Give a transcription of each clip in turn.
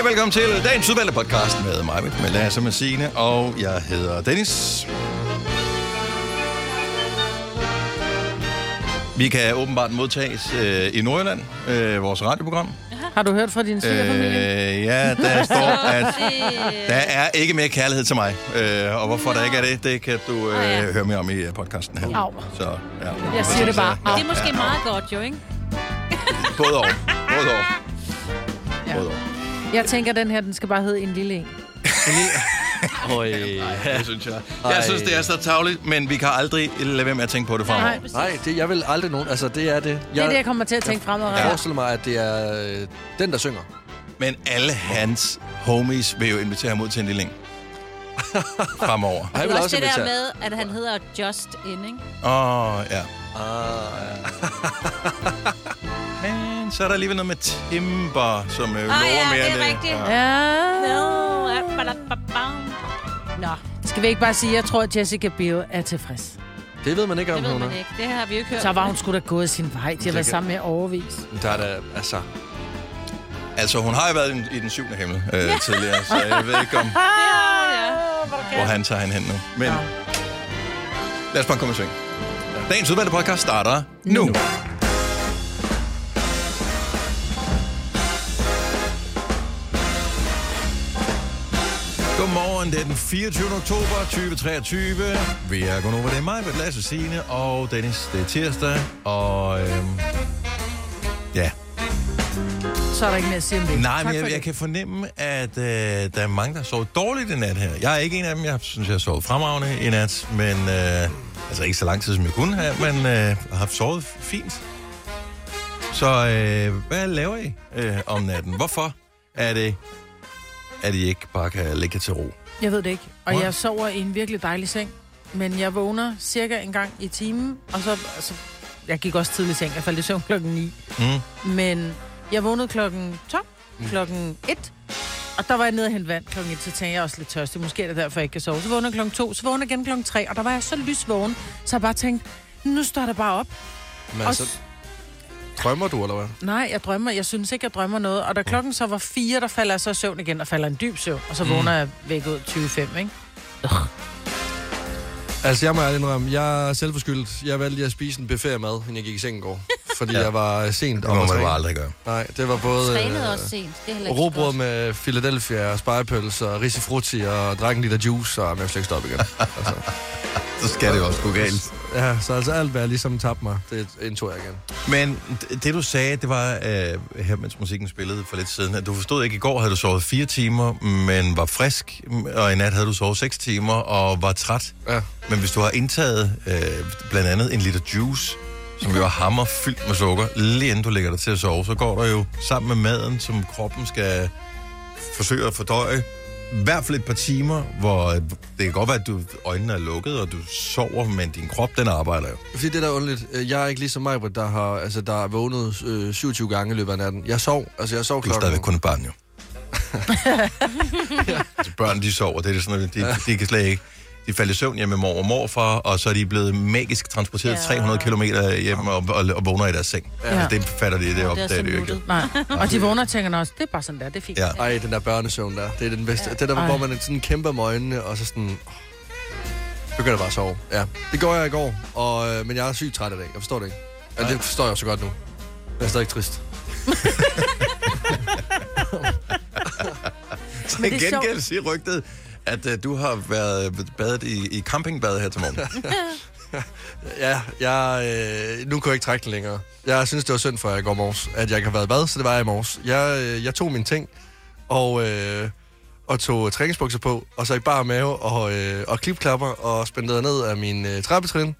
Goddag, velkommen til dagens udvalgte podcast med mig, med Lasse med Signe, og jeg hedder Dennis. Vi kan åbenbart modtages øh, i Nordjylland, øh, vores radioprogram. Har du hørt fra din svigerfamilie? Øh, ja, der står, at der er ikke mere kærlighed til mig. Øh, og hvorfor der ikke er det, det kan du øh, Ah, ja. høre mere om i øh, podcasten her. Au. Så, ja. Jeg siger det bare. Ja, Det er måske meget godt, jo, ikke? både over. Både. Ja. Både over. Jeg tænker, den her, den skal bare hedde en lille en. Øj. Det synes jeg. Jeg synes, det er så tavligt, men vi kan aldrig lade være med at tænke på det fremover. Nej. Nej, det, jeg vil aldrig nogen... Altså, det er det. Jeg, Det er det, jeg kommer til at tænke jeg fremadrettet. forestiller mig, at det er øh, den, der synger. Men alle hans homies vil jo invitere ham ud til en lille en. Fremover. Jeg Det vil er også også det der med, at han hedder Just In, ikke? Åh, oh, ja. Ah, Men så er der alligevel noget med Timber, som øh, lover Ah, ja, mere det er end rigtigt. Ja. Ja. No. Nå, Skal vi ikke bare sige, at jeg tror, at Jessica Biel er tilfreds? det ved man ikke, om det ved hun man er. ikke. Det har vi jo ikke hørt. Så var hun skulle da gået sin vej. De har været sammen med overvis. Der er da, altså... Altså, hun har jo været i, i den syvende himmel øh, tidligere, så jeg ved ikke, om, hvor han tager hende hen nu. Men lad os bare komme i sving. Dagens udvalgte podcast starter nu. nu. Godmorgen, det er den 24. oktober 2023. Vi er gået over, det er mig, med Lasse Signe og Dennis. Det er tirsdag, og øhm, ja, Så er der ikke mere at sige om det. Nej, men jeg, det. jeg kan fornemme, at øh, der er mange, der har sovet dårligt i nat her. Jeg er ikke en af dem. Jeg synes, jeg har sovet fremragende i nat, men øh, altså ikke så lang tid, som jeg kunne have, men øh, har sovet fint. Så øh, hvad laver I øh, om natten? Hvorfor er det, at I ikke bare kan ligge til ro? Jeg ved det ikke. Og What? jeg sover i en virkelig dejlig seng. Men jeg vågner cirka en gang i timen, og så... Altså, jeg gik også tidligt i seng. Jeg faldt i søvn klokken 9. Mm. Men jeg vågnede klokken 12, klokken 1. Og der var jeg nede og hente vand klokken 1, så tænkte jeg også lidt tørstig. Måske er det derfor, jeg ikke kan sove. Så vågnede jeg klokken 2, så vågnede jeg igen klokken 3, og der var jeg så lysvågen, så jeg bare tænkte, nu står der bare op. Men Og altså, drømmer du, eller hvad? Nej, jeg drømmer. Jeg synes ikke, jeg drømmer noget. Og da klokken så var 4, der falder jeg så i søvn igen, og falder en dyb søvn. Og så vågner jeg væk ud 25, ikke? Altså, jeg må ærligt indrømme, jeg er selvforskyldt. Jeg valgte at spise en buffet af mad, inden jeg gik i seng i går. Fordi Ja. jeg var sent Det om må at man træne. aldrig gøre. Nej, det var både... Trænede øh, også sent. Det er Robrød med Philadelphia, spejepølse og risifrutti og drak en liter juice, og jeg slet ikke stoppe igen. Altså, Så skal det jo også gå galt. ja, så altså alt, hvad jeg ligesom tabte mig, det indtog jeg igen. Men det du sagde, det var øh, her, mens musikken spillede for lidt siden, at du forstod ikke, i går havde du sovet fire timer, men var frisk, og i nat havde du sovet seks timer og var træt. Ja. Men hvis du har indtaget øh, blandt andet en liter juice, som jo er hammer fyldt med sukker, lige inden du lægger dig til at sove, så går der jo sammen med maden, som kroppen skal forsøge at fordøje, i hvert fald et par timer, hvor øh, det kan godt være, at du, øjnene er lukket, og du sover, men din krop, den arbejder jo. Fordi det der er underligt, øh, jeg er ikke ligesom mig, der har, altså, der er vågnet øh, 27 gange i løbet af natten. Jeg sov, altså jeg sov Du er klokken... stadigvæk kun et barn, jo. altså, børn, de sover. Det er sådan, at de, de kan slet ikke... De falder i søvn hjemme med mor og morfar, og så er de blevet magisk transporteret Ja. 300 km hjem og, og, og vågner i deres seng. Ja. Altså, det fatter de, det Nå, opdager det er de så jo ikke. Nej. Og de vågner og tænker også, det er bare sådan der, det er fint. Ja. Ej, den der børnesøvn der, det er den bedste. Det der, Ej. hvor man sådan kæmper med øjnene, og så sådan... åh, Begynder bare at sove. Ja, det gjorde jeg i går, og, øh, men jeg er sygt træt i dag. Jeg forstår det ikke. Ja, det forstår jeg så godt nu. Jeg er stadig trist. Til Men det er gengæld sjovt. siger rygtet, at uh, du har været øh, badet i, i campingbad her til morgen. Ja, jeg, øh, nu kan jeg ikke trække den længere. Jeg synes, det var synd for, at jeg går morges, at jeg ikke har været i bad, så det var jeg i morges. Jeg, øh, jeg tog mine ting, og, øh, og tog træningsbukser på, og så i bare mave og, øh, og klipklapper, og spændte ned af min øh, trappetrin,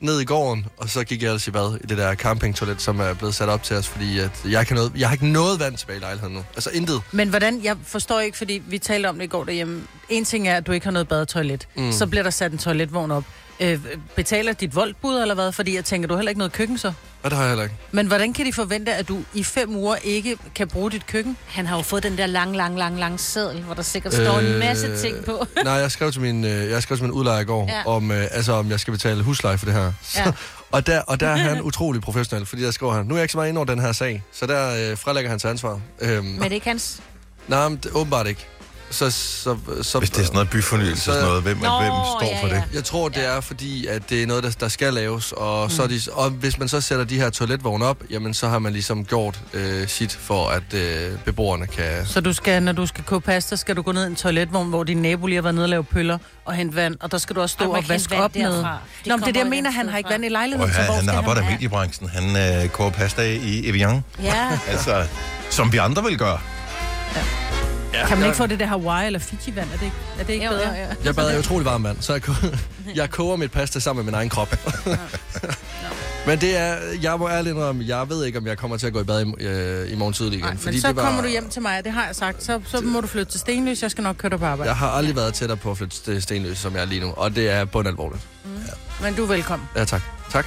ned i gården, og så gik jeg ellers i bad i det der campingtoilet, som er blevet sat op til os, fordi at jeg, kan noget, jeg har ikke noget vand tilbage i lejligheden nu. Altså intet. Men hvordan, jeg forstår ikke, fordi vi talte om det i går derhjemme. En ting er, at du ikke har noget badetoilet. Mm. Så bliver der sat en toiletvogn op. Øh, betaler dit voldbud eller hvad? Fordi jeg tænker, du har heller ikke noget køkken så. Og det har jeg heller ikke. Men hvordan kan de forvente, at du i fem uger ikke kan bruge dit køkken? Han har jo fået den der lang, lang, lang, lang seddel, hvor der sikkert står en masse Øh, ting på. Nej, jeg skrev til min, øh, jeg skrev til min udlejer i går, Ja. ja. om, øh, altså, om jeg skal betale husleje for det her. Ja. og, der, og der er han utrolig professionel, fordi der skriver han, nu er jeg ikke så meget inde over den her sag, så der øh, frelægger han til ansvar. Øhm, Men det er ikke hans... Nej, men det, åbenbart ikke. Så, så, så, Hvis det er sådan noget byfornyelse, Så- sådan noget, hvem, Nå, hvem står ja, for ja. det? Jeg tror, det er fordi, at det er noget, der, der skal laves, og, så er de, og hvis man så sætter de her toiletvogne op, jamen så har man ligesom gjort øh, sit for, at øh, beboerne kan... Så du skal, når du skal koge pasta, skal du gå ned i en toiletvogn, hvor din nabo lige har været nede og lave pøller og hente vand, og der skal du også stå Og og, vaske op derfra. Det Nå, men det er det, jeg kommer mener, han har ikke vand i lejligheden, så han, hvor han han arbejder i mediebranchen. Han øh, koger pasta i Evian. Ja, Altså, som vi andre vil gøre. Ja, Kan man ikke få det der Hawaii eller Fiji-vand? Er det ikke, er det ikke jo, bedre? jo, jo. jeg bader i utrolig varmt vand, så jeg, koger, jeg koger mit pasta sammen med min egen krop. Men det er, jeg må ærligt indrømme, jeg ved ikke, om jeg kommer til at gå i bad i, øh, i morgen tidlig igen. Nej, men så det var, kommer du hjem til mig, det har jeg sagt. Så, så må du flytte til Stenløs, jeg skal nok køre dig på arbejde. Jeg har aldrig været tættere på at flytte til Stenløse, som jeg er lige nu, og det er bundalvorligt. Men du er velkommen. Ja, tak. Tak.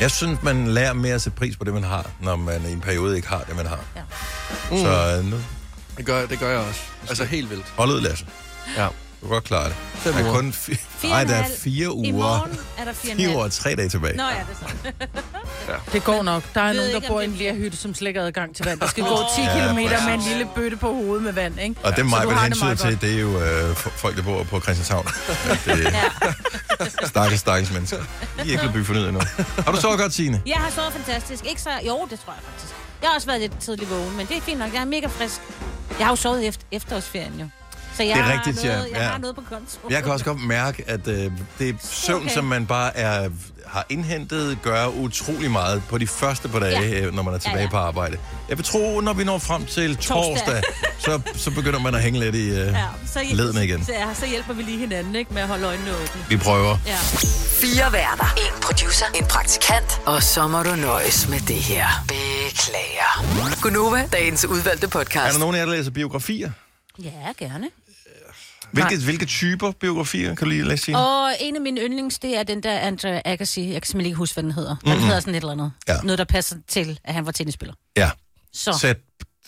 Jeg synes, man lærer mere at sætte pris på det, man har, når man i en periode ikke har det, man har. Ja. Mm. Så øh, nu, Det gør, det gør jeg også. Altså helt vildt. hold ud, Lasse. Ja. Du kan godt klare det. Fem er uger. kun fi- Fire en der er fire I uger. morgen er der fire Fire uger og tre dage tilbage. Nå ja, det er sådan. Det går nok. Der er nogen, der ikke, bor i en lærhytte, som slækker adgang til vand. Der skal gå 10 Ja, km med en lille bøtte på hovedet med vand, ikke? Og det mig vil har det hensyde til, det er jo øh, folk, der bor på Christianshavn. Det Ja. er stakkels, stakkels mennesker. De er ikke blevet byfornyet endnu. Har du så godt, Signe? Jeg har sovet fantastisk. Ikke så... Jo, det tror jeg faktisk. Jeg har også været lidt tidlig vågen, men det er fint nok. Jeg er mega frisk. Jeg har jo sovet efter efterårsferien jo. Så jeg Det er har rigtigt, ja. noget, jeg Ja. har noget på konto. Jeg kan også godt mærke, at øh, det er søvn, okay. som man bare er, har indhentet, gør utrolig meget på de første par dage, Ja. når man er tilbage ja, Ja, på arbejde. Jeg vil tro, når vi når frem til torsdag, Torsdag. så, så begynder man at hænge lidt i øh, ja, så, ledene igen. Så, ja, så hjælper vi lige hinanden ikke, med at holde øjnene åbne. Vi prøver. Ja. Fire værter. En producer. En praktikant. Og så må du nøjes med det her. Beklager. Gunova, dagens udvalgte Er podcast. der nogen af jer, der læser biografier? ja, gerne. Hvilke, hvilke typer biografier kan du lige læse? Signe? Og en af mine yndlings, det er den der Andrea Agassi. Jeg kan simpelthen ikke huske, hvad den hedder. Den hedder sådan et eller andet. Ja. Noget, der passer til, at han var tennisspiller. Ja. Så. Set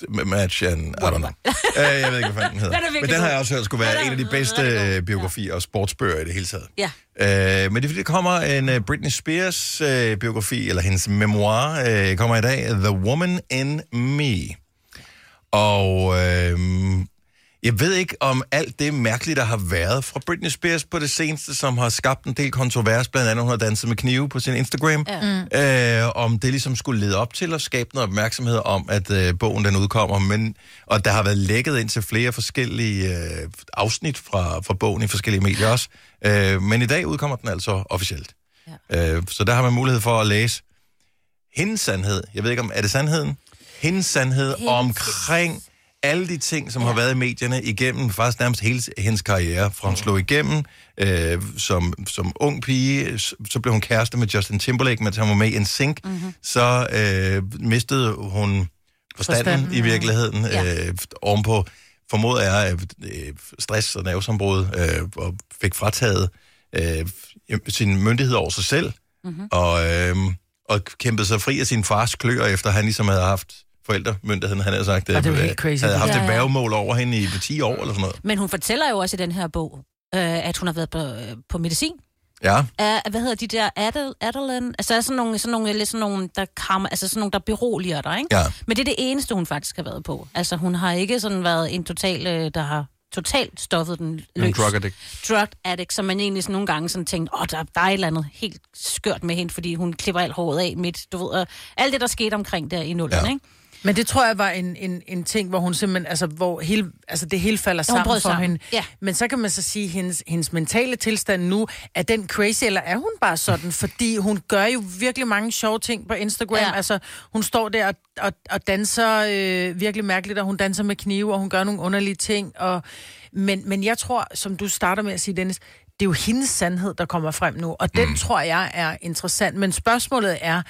match and... I don't know. Uh, jeg ved ikke, hvad fanden den hedder. Den Men den har jeg også hørt skulle være en af de bedste øh, biografier og sportsbøger i det hele taget. Ja. Uh, men det er fordi, der kommer en uh, Britney Spears uh, biografi, eller hendes memoir, uh, kommer i dag, The Woman in Me. Og uh, jeg ved ikke om alt det mærkelige, der har været fra Britney Spears på det seneste, som har skabt en del kontrovers, blandt andet hun har danset med knive på sin Instagram, ja. øh, om det ligesom skulle lede op til at skabe noget opmærksomhed om, at øh, bogen den udkommer, men, og der har været lækket ind til flere forskellige øh, afsnit fra, fra bogen i forskellige medier også, øh, men i dag udkommer den altså officielt. Ja. Øh, så der har man mulighed for at læse hendes sandhed. Jeg ved ikke om, er det sandheden? Hendes sandhed Hendes- omkring alle de ting, som ja. har været i medierne igennem faktisk nærmest hele hendes karriere. Fra hun slog igennem øh, som, som ung pige, så blev hun kæreste med Justin Timberlake, mens han var med i NSYNC. Mm-hmm. Så øh, mistede hun forstanden, Forstanden, i virkeligheden Ja. øh, ovenpå formodet er øh, stress og nervesambrud, øh, og fik frataget øh, sin myndighed over sig selv, mm-hmm. og, øh, og kæmpede sig fri af sin fars klør, efter han ligesom havde haft forældremyndigheden, han havde sagt, det er jo øh, helt crazy. havde haft Ja, et ja. værgemål over hende i 10 år eller sådan noget. Men hun fortæller jo også i den her bog, øh, at hun har været på, øh, på medicin. Ja, Uh, hvad hedder de der? Adel, Adelen? Altså der er sådan nogle, sådan nogle, lidt sådan nogle, der kammer, altså sådan nogle, der beroliger dig, ikke? ja. Men det er det eneste, hun faktisk har været på. Altså hun har ikke sådan været en total, øh, der har totalt stoffet den løs. En drug addict. drug addict, som man egentlig sådan nogle gange sådan tænkte, åh, oh, der, der er et eller andet helt skørt med hende, fordi hun klipper alt håret af midt, du ved, og alt det, der skete omkring der i nullerne, ja. ikke? Men det tror jeg var en, en, en ting, hvor hun simpelthen, altså, hvor hele, altså det hele falder sammen for sammen. hende. Ja. Men så kan man så sige, at hendes, hendes mentale tilstand nu, er den crazy, eller er hun bare sådan? Fordi hun gør jo virkelig mange sjove ting på Instagram. Ja. Altså, hun står der og, og, og danser øh, virkelig mærkeligt, og hun danser med knive, og hun gør nogle underlige ting. Og, men, men jeg tror, som du starter med at sige, Dennis, det er jo hendes sandhed, der kommer frem nu, og den mm. tror jeg er interessant. Men spørgsmålet er,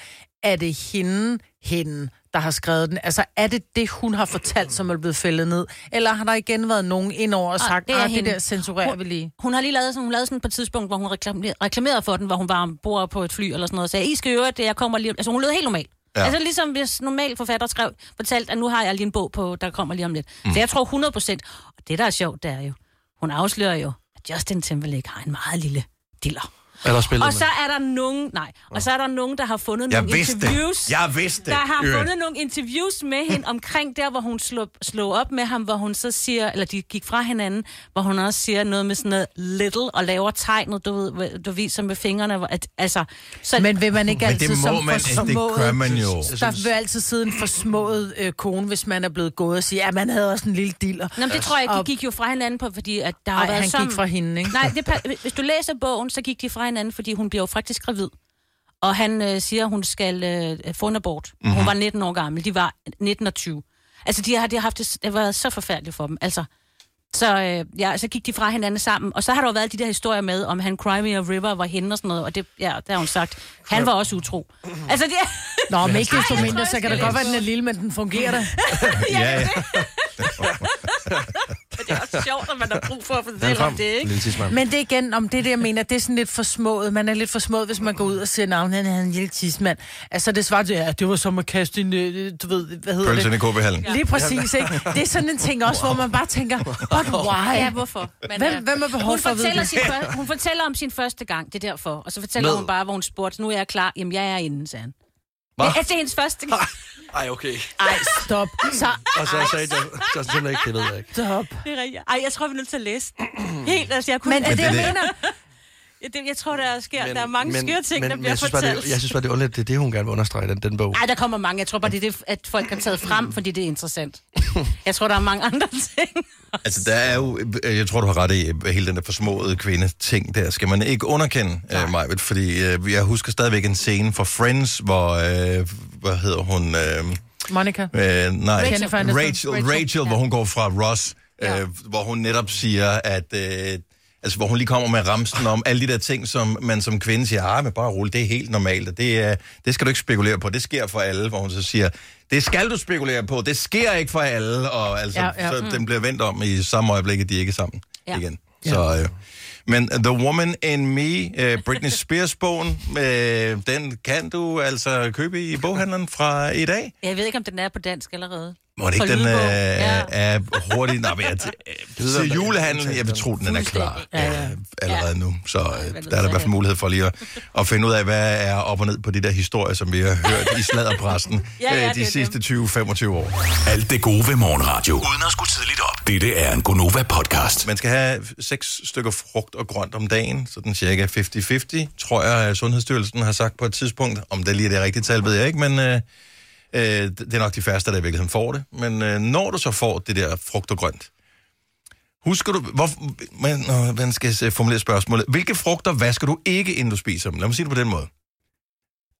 er det hende, hende, der har skrevet den? Altså, er det det, hun har fortalt, som er blevet fældet ned? Eller har der igen været nogen indover og Ah, sagt, det er ah, det der censurerer Hun- vi lige? Hun har lige lavet sådan, hun lavede sådan på et tidspunkt, hvor hun reklamerede, for den, hvor hun var ombord på et fly eller sådan noget, og sagde, I skal gøre det, jeg kommer lige... om-" Altså hun lød helt normalt. Ja. Altså ligesom hvis normal forfatter skrev, fortalt, at nu har jeg lige en bog på, der kommer lige om lidt. Mm. Så jeg tror 100 procent, og det der er sjovt, det er jo, hun afslører jo, at Justin Timberlake har en meget lille diller. Eller spillet Og så er der nogen, nej, og så er der nogen, der har fundet Jeg nogle vidste det. interviews. Jeg vidste. Der har fundet nogle interviews med hende omkring der, hvor hun slog, slog op med ham, hvor hun så siger, eller de gik fra hinanden, hvor hun også siger noget med sådan noget little, og laver tegnet, du ved, du viser med fingrene, hvor, at, altså, så, Men vil man ikke Men altid det må som man, forsmået... det gør man jo. Der vil altid sidde en forsmået øh, kone, hvis man er blevet gået og sige, at man havde også en lille diller. Nå, men det tror jeg ikke, de gik jo fra hinanden på, fordi at der har Ej, været han som... gik fra hende, ikke? Nej, det, hvis du læser bogen, så gik de fra hinanden, fordi hun bliver jo faktisk gravid. Og han øh, siger, at hun skal øh, få en abort. Mhm. Mm-hmm. Hun var 19 år gammel, de var 19 og 20. Altså, de har, de har haft det, det har været så forfærdeligt for dem. Altså, så, øh, ja, så gik de fra hinanden sammen. Og så har der jo været de der historier med, om han Cry Me a River var hende og sådan noget. Og det, ja, der har hun sagt, han var også utro. Altså, det, Nå, men ikke desto mindre, så kan det godt være, at den er lille, men den fungerer da. Ja, ja. det er også sjovt, at man har brug for at fortælle om det, ikke? Men det er igen, om det er det, jeg mener, det er sådan lidt for smået. Man er lidt for smået, hvis man går ud og siger navn, han er en lille tidsmand. Altså, det svarer ja, det var som at kaste en, øh, du ved, hvad hedder Pølsen det? i KB-hallen. Lige præcis, ikke? Det er sådan en ting også, hvor man bare tænker, but why? Ja, hvorfor? Men, Hvem, øh, hvem er behov hun for at vide fortæller, det? sin hun fortæller om sin første gang, det er derfor. Og så fortæller Med- hun bare, hvor hun spurgte, nu er jeg klar. Jamen, jeg er inde, sagde han. Hva? Det er hendes første gang. Ej, okay. Ej, stop. Så, Og så sagde jeg, Justin Timberlake, det ved jeg ikke. stop. Det er rigtigt. Ej, jeg tror, vi er nødt til at læse. Helt, altså, jeg kunne... Men det er det, jeg det- mener. Ja, det, jeg tror, der sker, der er mange skøre ting, men, der men bliver jeg synes, bare, fortalt. det, jeg synes bare, det er underligt, det er det, hun gerne vil understrege, den, den bog. Ej, der kommer mange. Jeg tror bare, det er det, at folk har taget frem, fordi det er interessant. Jeg tror, der er mange andre ting. Altså, der er jo, øh, jeg tror, du har ret i, øh, hele den der forsmåede kvinde-ting der, skal man ikke underkende, øh, Majbet, fordi øh, jeg husker stadigvæk en scene fra Friends, hvor, øh, hvad hedder hun, øh, Monica. øh, nej. Rachel, Rachel, Rachel, Rachel ja. hvor hun går fra Ross, øh, Ja. hvor hun netop siger, at, øh, altså, hvor hun lige kommer med ramsen om alle de der ting, som man som kvinde siger, ah, men bare roligt, det er helt normalt, og det, er, det skal du ikke spekulere på, det sker for alle, hvor hun så siger, det skal du spekulere på, det sker ikke for alle, og altså, Ja, ja, så den bliver vendt om i samme øjeblik, at de ikke er sammen Ja. ja. igen. Så, øh, men The Woman in Me, øh, Britney Spears-bogen, øh, den kan du altså købe i boghandleren fra i dag. Jeg ved ikke, om den er på dansk allerede. Må det ikke, den øh. Ja. er hurtigt? Nej, men jeg, til julehandlen, jeg vil tro, den er klar Fuldstændig. ja, ja. allerede nu. Så øh, der er der i hvert fald mulighed for lige at, at finde ud af, hvad er op og ned på de der historier, som vi har hørt i sladderpressen Ja, ja, øh, de sidste 20-25 år. Alt det gode ved morgenradio. Uden at skulle tidligt op. Dette er en Gonova-podcast. Man skal have seks stykker frugt og grønt om dagen, sådan cirka 50-50, tror jeg, at Sundhedsstyrelsen har sagt på et tidspunkt. Om det lige er det rigtige tal, ved jeg ikke, men øh, øh, det er nok de færreste, der i virkeligheden får det. Men øh, når du så får det der frugt og grønt, husker du, hvor, man, øh, hvordan skal jeg formulere spørgsmålet? Hvilke frugter vasker du ikke, inden du spiser dem? Lad mig sige det på den måde.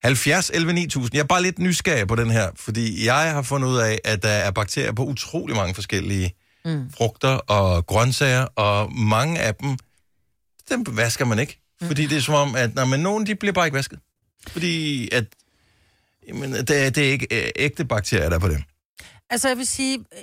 70 11 9000. Jeg er bare lidt nysgerrig på den her, fordi jeg har fundet ud af, at der er bakterier på utrolig mange forskellige mm. frugter og grøntsager, og mange af dem, dem vasker man ikke. Fordi det er som om, at når man, nogen de bliver bare ikke vasket. Fordi at, jamen, det, er- det er ikke øh, ægte bakterier, der er på det. Altså, jeg vil sige, øh,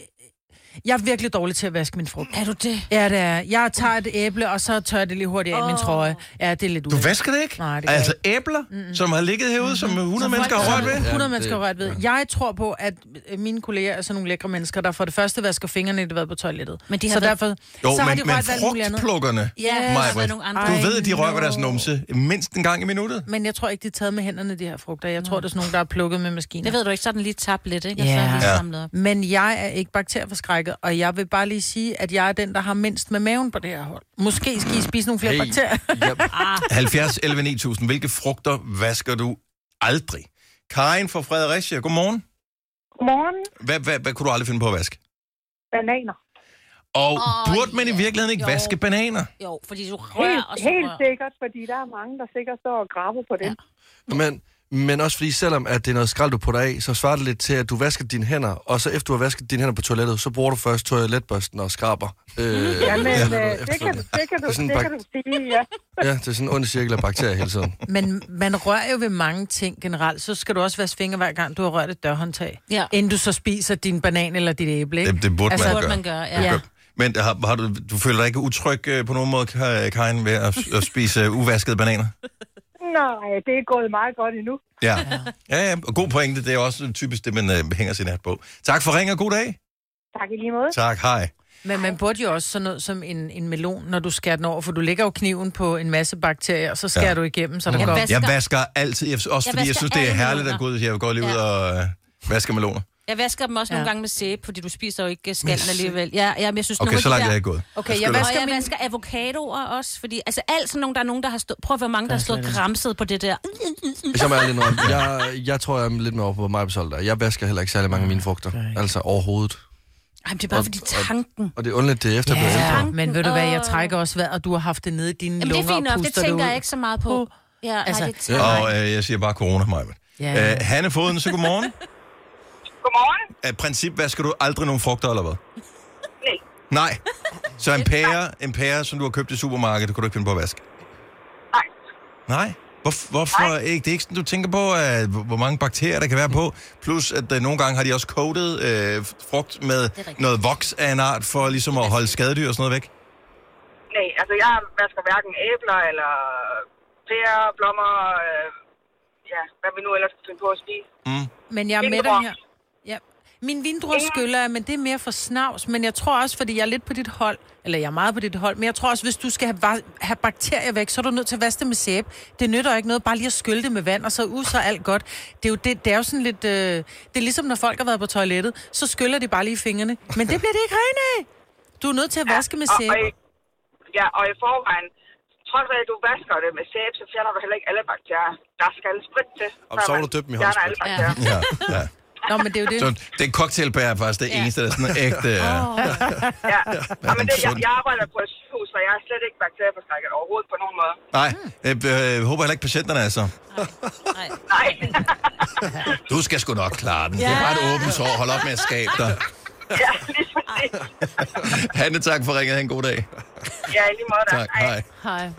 jeg er virkelig dårlig til at vaske min frugt. Er du det? Ja, det er. Jeg tager et æble, og så tørrer jeg det lige hurtigt af oh. min trøje. Ja, det er lidt Du ulækkert. vasker det ikke? Nej, det gør altså æbler, mm-hmm. som har ligget herude, som 100 mennesker har rørt ved? 100 Ja, mennesker det- har rørt ved. Jeg tror på, at mine kolleger er sådan nogle lækre mennesker, der for det første vasker fingrene, når de har været på toilettet. Men de har så været- derfor, Jo, så har men, de men frugtplukkerne, Ja, har nogle andre. du ved, at de rører deres numse mindst en gang i minuttet. Men jeg tror ikke, de er taget med hænderne, de her frugter. Jeg tror, det er sådan nogle, der er plukket med maskiner. Det ved du ikke, så er den lige tabt lidt, ikke? Og Ja. så er Ja. samlet op. Men jeg er ikke bakterieforskrækket, og jeg vil bare lige sige, at jeg er den, der har mindst med maven på det her hold. Måske skal I spise nogle flere hey. bakterier. ja, 70 11 9000. Hvilke frugter vasker du aldrig? Karin fra Fredericia, godmorgen. Godmorgen. Hvad, hvad, hvad kunne du aldrig finde på at vaske? Bananer. Og oh, burde man i ja. virkeligheden ikke Jo. vaske bananer? Jo, fordi du rører Helt, og så helt rører. sikkert, fordi der er mange, der sikkert står og grabber på det. Ja. men, men også fordi, selvom at det er noget skrald, du putter af, så svarer det lidt til, at du vasker dine hænder, og så efter du har vasket dine hænder på toilettet, så bruger du først toiletbørsten og skraber. Øh, Jamen, ja, øh, det, kan, du- det, kan du, Det er sådan det bak- kan du sige, ja. Ja, det er sådan en ond cirkel af bakterier hele tiden. Men man rører jo ved mange ting generelt. Så skal du også vaske fingre hver gang, du har rørt et dørhåndtag. Ja. Inden du så spiser din banan eller dit æble, ikke? Det, det burde Altså, man gøre. man gøre, ja. Ja. Men har, har du, du føler dig ikke utryg øh, på nogen måde, Ka- Karin, ved at, at spise uvaskede bananer? Nej, det er gået meget godt endnu. Ja. ja, ja. Og god pointe. Det er også typisk det, man øh, hænger sin hat på. Tak for ring og god dag. Tak i lige måde. Tak, hej. Men man burde jo også sådan noget som en, en melon, når du skærer den over, for du lægger jo kniven på en masse bakterier, og så skærer Ja. du igennem, så der Jeg går... vasker- Jeg vasker altid, jeg, også Jeg fordi jeg vasker synes, det er herligt at gå ud. Jeg går lige ud Ja. og øh, vaske meloner. Jeg vasker dem også ja. Nogle gange med sæbe, fordi du spiser jo ikke skallen alligevel. Ja, ja, men jeg synes, Okay, så langt der... er jeg gået. Okay, jeg Skynder. vasker Og jeg min- vasker avocadoer også, fordi altså alt sådan nogle, der er nogen, der har stået... Prøv at hvor mange, der har stået græmset på det der. Hvis jeg må ærlig indrømme, jeg, jeg tror, jeg er lidt mere over på mig der. Jeg vasker heller ikke særlig mange af mine frugter. Altså overhovedet. Ej, men det er bare Og- fordi og- tanken... Og det er underligt, det er efter, jeg Ja, ældre. men ved du hvad, jeg trækker også vejret, og du har haft det nede i dine Jamen, det er lunger fint og nok, det tænker jeg ikke så meget på. Ja, Altså, nej, det, Og øh, jeg siger bare corona, mig. Ja. Øh, Hanne Foden, så godmorgen. Godmorgen. Af princip vasker du aldrig nogen frugter, eller hvad? Nej. Nej. Så en pære, en pære, som du har købt i supermarkedet, det kunne du ikke finde på at vaske? Nej. Nej. Hvor, hvorfor Nej. ikke? Det er ikke sådan, du tænker på, at, hvor mange bakterier der kan være på. Plus, at uh, nogle gange har de også coated øh, frugt med noget voks af en art, for ligesom at holde skadedyr og sådan noget væk. Nej, altså jeg vasker hverken æbler eller pærer, blommer, øh, ja, hvad vi nu ellers kan finde på at spise. Men jeg er med dig her. Ja. Min vindruer skyller jeg, men det er mere for snavs. Men jeg tror også, fordi jeg er lidt på dit hold, eller jeg er meget på dit hold, men jeg tror også, hvis du skal have, have bakterier væk, så er du nødt til at vaske det med sæbe. Det nytter ikke noget bare lige at skylle det med vand, og så ud så er alt godt. Det er jo, det, det er jo sådan lidt... Øh, det er ligesom, når folk har været på toilettet, så skyller de bare lige fingrene. Men det bliver det ikke rent af. Du er nødt til at vaske med og, sæbe. og, i, ja, og i forvejen, trods af at du vasker det med sæbe, så fjerner du heller ikke alle bakterier. Der skal sprit til. Og så man du dyppe dem i håndsprit. Ja, ja. Nå, men det er jo det. Så det er cocktailbær er faktisk det eneste, der er sådan ægte. Ja. Ja. ja. ja men det, jeg, jeg arbejder på et sygehus, så jeg er slet ikke bakterieforskrækket overhovedet på nogen måde. Nej, jeg øh, håber heller ikke patienterne er så. nej. Nej. Du skal sgu nok klare den. Det er bare et åbent sår. Hold op med at skabe dig. ja, lige. Hanne, tak for ringet. Ha' en god dag. Ja, i lige måde. Tak. Hej. Hej.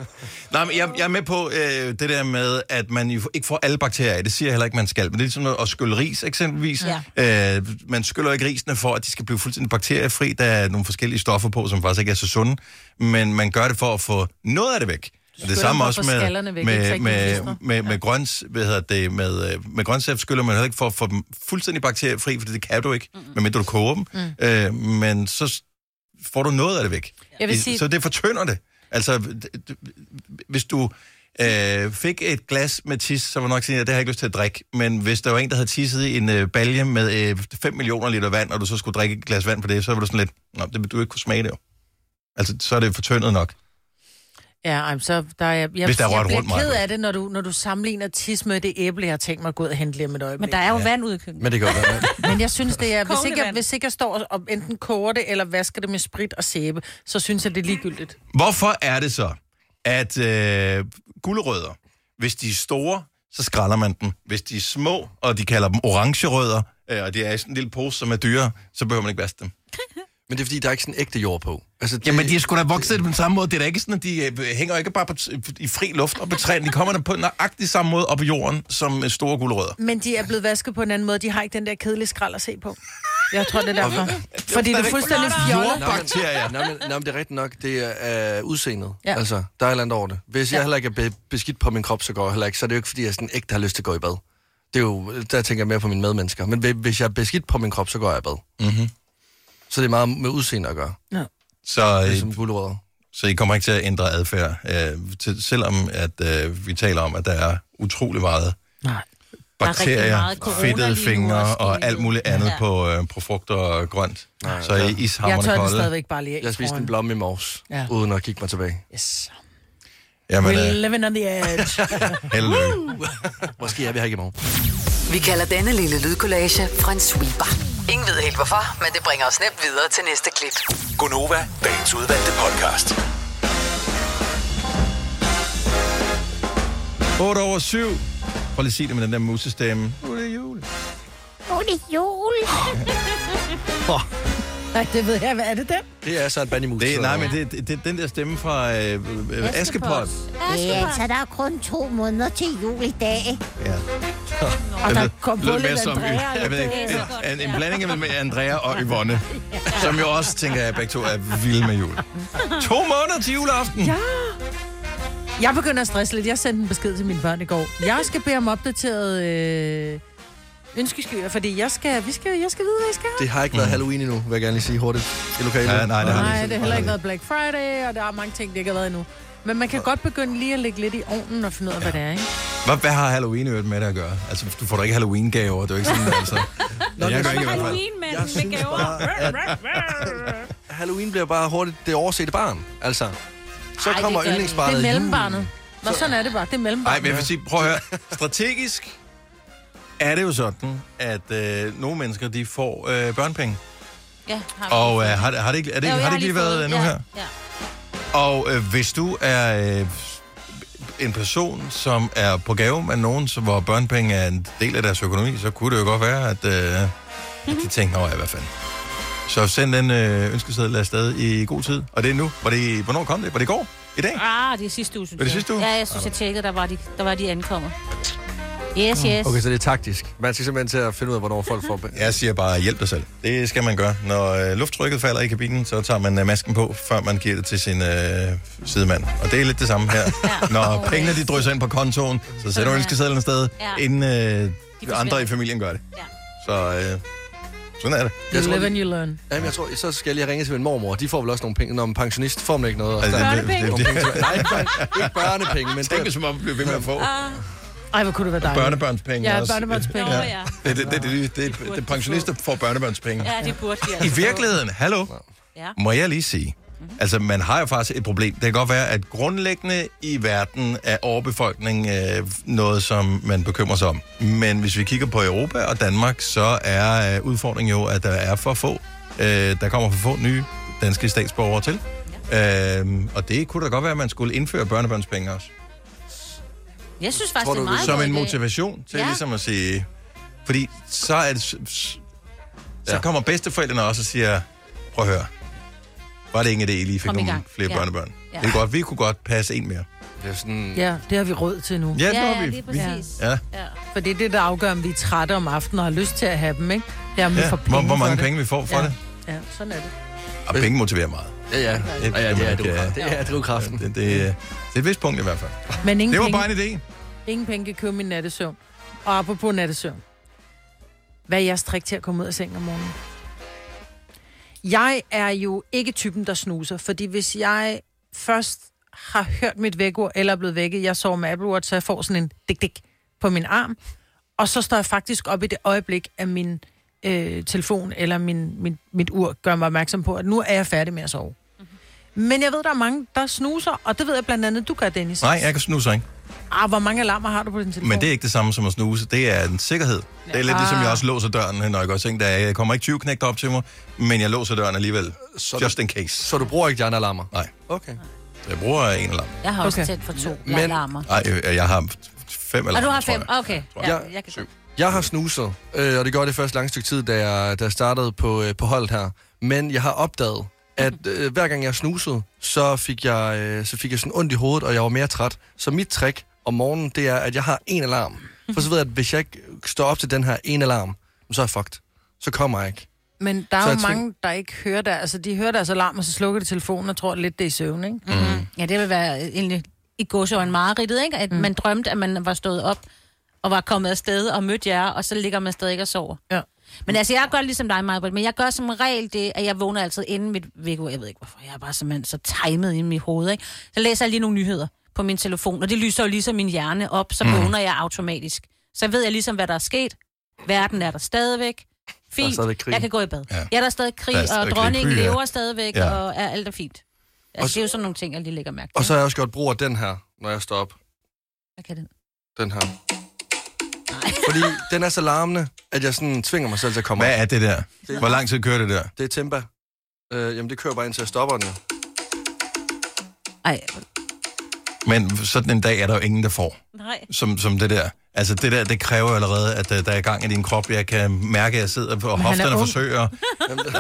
Nej, men jeg, jeg er med på øh, det der med, at man jo ikke får alle bakterier af. Det siger jeg heller ikke, man skal. Men det er ligesom noget at skylle ris, eksempelvis. Ja. Øh, man skyller ikke risene for, at de skal blive fuldstændig bakteriefri. Der er nogle forskellige stoffer på, som faktisk ikke er så sunde. Men man gør det for at få noget af det væk. Og det samme også med, væk, med, med, med, med, med, grøns, hvad hedder det, med, øh, med grøntsager skyller man heller ikke for at få dem fuldstændig bakteriefri, for det kan du ikke, mm-hmm. medmindre du koger dem. Mm. Øh, men så får du noget af det væk. Jeg vil sige- Så det fortynder det. Altså, hvis du øh, fik et glas med tis, så var nok sige, at det har jeg ikke lyst til at drikke. Men hvis der var en, der havde tisset i en øh, balje med øh, 5 millioner liter vand, og du så skulle drikke et glas vand på det, så var du sådan lidt, Nå, det vil du ikke kunne smage det jo. Altså, så er det fortyndet nok. Ja, ej, så der er, jeg, jeg, Hvis der er jeg rørt bliver rundt, ked af det, når du, når du sammenligner tis med det æble, jeg har tænkt mig at gå ud og hente lige om et øjeblik. Men der er jo vand ude i køkkenet. Men det kan jo være. Men jeg synes, det er, hvis ikke, jeg, hvis ikke jeg står og enten koger det, eller vasker det med sprit og sæbe, så synes jeg, det er ligegyldigt. Hvorfor er det så, at øh, gulerødder, hvis de er store, så skræller man dem. Hvis de er små, og de kalder dem orangerødder, øh, og de er i sådan en lille pose, som er dyre, så behøver man ikke vaske dem. Men det er fordi, der er ikke sådan ægte jord på. Altså, det, Jamen, de er sgu da vokset på den samme måde. Det er da ikke sådan, at de øh, hænger ikke bare på t- i fri luft op på træerne. De kommer der på nøjagtig samme måde op i jorden, som øh, store gulerødder. Men de er blevet vasket på en anden måde. De har ikke den der kedelige skrald at se på. Jeg tror, det er derfor. Fordi det er fuldstændig fjollet. Nå, men, det er rigtigt nok. Det er uh, udseendet. Ja. Ja. Altså, der er et eller andet over det. Hvis jeg heller ikke er be- beskidt på min krop, så går jeg heller ikke. Så er det jo ikke, fordi jeg sådan ægte har lyst til at gå i bad. Det er jo, der tænker jeg mere på mine medmennesker. Men hvi- hvis jeg er beskidt på min krop, så går jeg i bad. Mm-hmm. Så det er meget med udseende at gøre. Så, Det er øh, som gulerødder. så I kommer ikke til at ændre adfærd, øh, til, selvom at øh, vi taler om, at der er utrolig meget Nej. Der er rigtig bakterier, meget fedtede fingre og det alt muligt andet Ja. på, øh, på frugter og grønt. Nej, så er I Jeg ishammerende tør den kolde. stadigvæk bare lige af. Jeg spiste en blomme i morges, Ja. ja. uden at kigge mig tilbage. Yes. Jamen, We're øh, living on the edge. lykke. Måske er vi her ikke i morgen. Vi kalder denne lille lydkollage en sweeper. Ingen ved helt hvorfor, men det bringer os nemt videre til næste klip. Gonova, dagens udvalgte podcast. 8 over 7. Prøv lige at sige det med den der musestemme. Nu er det jul. Det er jul. Nej, det ved jeg. Hvad er det den? Det er så en bandimus. Det, nej, men det, det, det den der stemme fra øh, øh, Askepot. Ja, så der er kun to måneder til jul i dag. Ja. Og der kom lød mere som, Andrea. jeg ved ikke, en, en, en blanding mellem Andrea og Yvonne, som jo også, tænker jeg, begge to er vilde med jul. To måneder til juleaften. Ja. Jeg begynder at stresse lidt. Jeg sendte en besked til mine børn i går. Jeg skal bede om opdateret øh, ønskeskyer, fordi jeg skal, vi skal, jeg skal vide, hvad jeg skal. Det har ikke været Halloween endnu, vil jeg gerne lige sige hurtigt i lokalet. Ja, nej, det har Nej, det det har heller ikke været Black Friday, og der er mange ting, det ikke har været endnu. Men man kan godt begynde lige at lægge lidt i ovnen og finde ud af, hvad det er, ikke? Hvad, hvad har Halloween øvrigt med det at gøre? Altså, du får da ikke Halloween-gaver, det er jo ikke sådan, altså. Nå, jeg gør ikke i hvert fald. Halloween med, Jeg med synes gaver. bare, at Halloween bliver bare hurtigt det oversete barn. Altså, så Ej, kommer yndlingsbarnet Det er mellembarnet. Nå, sådan er det bare. Det er Nej, mellembarnet. men jeg vil sige, prøv at høre. Strategisk er det jo sådan, at øh, nogle mennesker, de får øh, børnepenge. Ja, har vi Og lige øh, har, det- har det ikke, er det, Jo, har det ikke lige været fået- øh, nu ja, her? Ja. Og øh, hvis du er øh, en person, som er på gave med nogen, som, hvor børnepenge er en del af deres økonomi, så kunne det jo godt være, at, øh, at de tænker, over hvad fanden. Så send den øh, ønskeseddel afsted i god tid. Og det er nu. Var det, hvornår kom det? Var det i går? I dag? Ah, det er sidste uge, synes Var det sidste uge? Ja, jeg synes, jeg tjekkede, der var de, der var de ankommet. Yes, yes. Okay, så det er taktisk. Man skal simpelthen til at finde ud af, hvornår folk får... Jeg siger bare, hjælp dig selv. Det skal man gøre. Når øh, lufttrykket falder i kabinen, så tager man øh, masken på, før man giver det til sin øh, sidemand. Og det er lidt det samme her. Ja. Når pengene de drysser ind på kontoen, så sætter du ønskesedlen afsted, Ja. inden øh, andre i familien gør det. Ja. Så øh, sådan er det. You Jeg tror, live and you learn. Jamen, jeg tror, så skal jeg lige ringe til min mormor. De får vel også nogle penge. Når man er pensionist, får man ikke noget. Altså, Børnepenge? Nej, ikke, børne- ikke børnepenge, men Tænk, hvis man bliver ved med at få Ej, hvor kunne det være dejligt. børnebørnspenge Ja, også. børnebørnspenge. Nå, Ja. det, det, det, det, det, det, pensionister får børnebørnspenge. Ja, det burde de I altså. virkeligheden, hallo, Ja. må jeg lige sige, altså man har jo faktisk et problem. Det kan godt være, at grundlæggende i verden er overbefolkning øh, noget, som man bekymrer sig om. Men hvis vi kigger på Europa og Danmark, så er øh, udfordringen jo, at der er for få. Øh, der kommer for få nye danske statsborgere til. Øh, og det kunne da godt være, at man skulle indføre børnebørnspenge også. Jeg synes faktisk, Tror det er du, meget Som en motivation til ja. Ligesom at sige... Fordi så er det... Så Ja. kommer bedsteforældrene også og siger, prøv at høre, var det ikke en idé, I lige fik Kom nogle flere Ja. børnebørn? Ja. Det er godt, vi kunne godt passe en mere. det er sådan... Ja, det har vi råd til nu. Ja, det Ja, ja, vi. lige vi præcis. ja. Ja. For det er det, der afgør, om vi er trætte om aftenen og har lyst til at have dem, ikke? Det er, om vi Ja. får Hvor, penge hvor for mange det. penge vi får for Ja. det. Ja, sådan er det. Og penge motiverer meget. Ja, ja. Det- Ja, ja, det er, det er- det er drivkraften. Det, det, det er et vist punkt i hvert fald. Men ingen, Det var penge, bare en idé. Ingen penge kan købe min nattesøvn. Og apropos nattesøvn. Hvad er jeres trick til at komme ud af sengen om morgenen? Jeg er jo ikke typen, der snuser, fordi hvis jeg først har hørt mit vækord eller er blevet vækket, jeg sover med Apple Watch, så jeg får sådan en dik-dik på min arm, og så står jeg faktisk op i det øjeblik, at min øh, telefon eller min, min, mit ur gør mig opmærksom på, at nu er jeg færdig med at sove. Mhm. Men jeg ved, der er mange, der snuser, og det ved jeg blandt andet, du gør, Dennis. Nej, jeg kan snuse ikke. Ah, hvor mange alarmer har du på din telefon? Men det er ikke det samme som at snuse. Det er en sikkerhed. Det er lidt ligesom, jeg også låser døren, når jeg går i seng. Der er- Jeg kommer ikke 20 knægter op til mig, men jeg låser døren alligevel. Så Just in case. Så du bruger ikke de andre alarmer? Nej. Okay. Jeg bruger en alarm. Jeg har også Okay. tændt for to Men- alarmer. Nej, øh, jeg har fem eller Og du har fem? jeg. Okay. Tror Ja, jeg. jeg kan Syv. Jeg har snuset, øh, og det gjorde det først lang stykke tid, da jeg, da jeg startede på, øh, på holdet her. Men jeg har opdaget, at øh, hver gang jeg snusede, så fik jeg, øh, så fik jeg sådan ondt i hovedet, og jeg var mere træt. Så mit trick om morgenen, det er, at jeg har en alarm. For så ved jeg, at hvis jeg ikke står op til den her en alarm, så er jeg fucked. Så kommer jeg ikke. Men der er jo mange, der ikke hører der. Altså, de hører deres alarm, og så slukker de telefonen og tror lidt, det er i søvn, ikke? Mm. Ja, det vil være egentlig i gåsøjne mareridtet, ikke? At mm. man drømte, at man var stået op og var kommet afsted og mødt jer, og så ligger man stadig og sover. Ja. Men altså, jeg gør ligesom dig, Maja, men jeg gør som regel det, at jeg vågner altid inden mit vækord. Jeg ved ikke, hvorfor. Jeg er bare simpelthen så timet i mit hoved, ikke? Så læser jeg lige nogle nyheder på min telefon, og det lyser jo ligesom min hjerne op, så vågner jeg automatisk. Så ved jeg ligesom, hvad der er sket. Verden er der stadigvæk. Fint. krig. Jeg kan gå i bad. Ja. Ja. Jeg er der stadig krig, Der er og stadig krig. dronningen Krig, ja. lever stadigvæk, Ja. og er alt er fint. Altså, Og det er jo sådan nogle ting, jeg lige lægger mærke til. Og så har jeg også gjort brug af den her, når jeg står op. Hvad kan den? Den her. Fordi den er så larmende, at jeg sådan tvinger mig selv til at komme Hvad op. er det der? Hvor lang tid kører det der? Det er tempa. Øh, jamen, det kører bare indtil jeg stopper den. Ej, Men sådan en dag er der jo ingen, der får, nej. som, som det der. Altså det der, det kræver jo allerede, at øh, der er gang i din krop. Jeg kan mærke, at jeg sidder på er hofterne og forsøger. Jamen, det,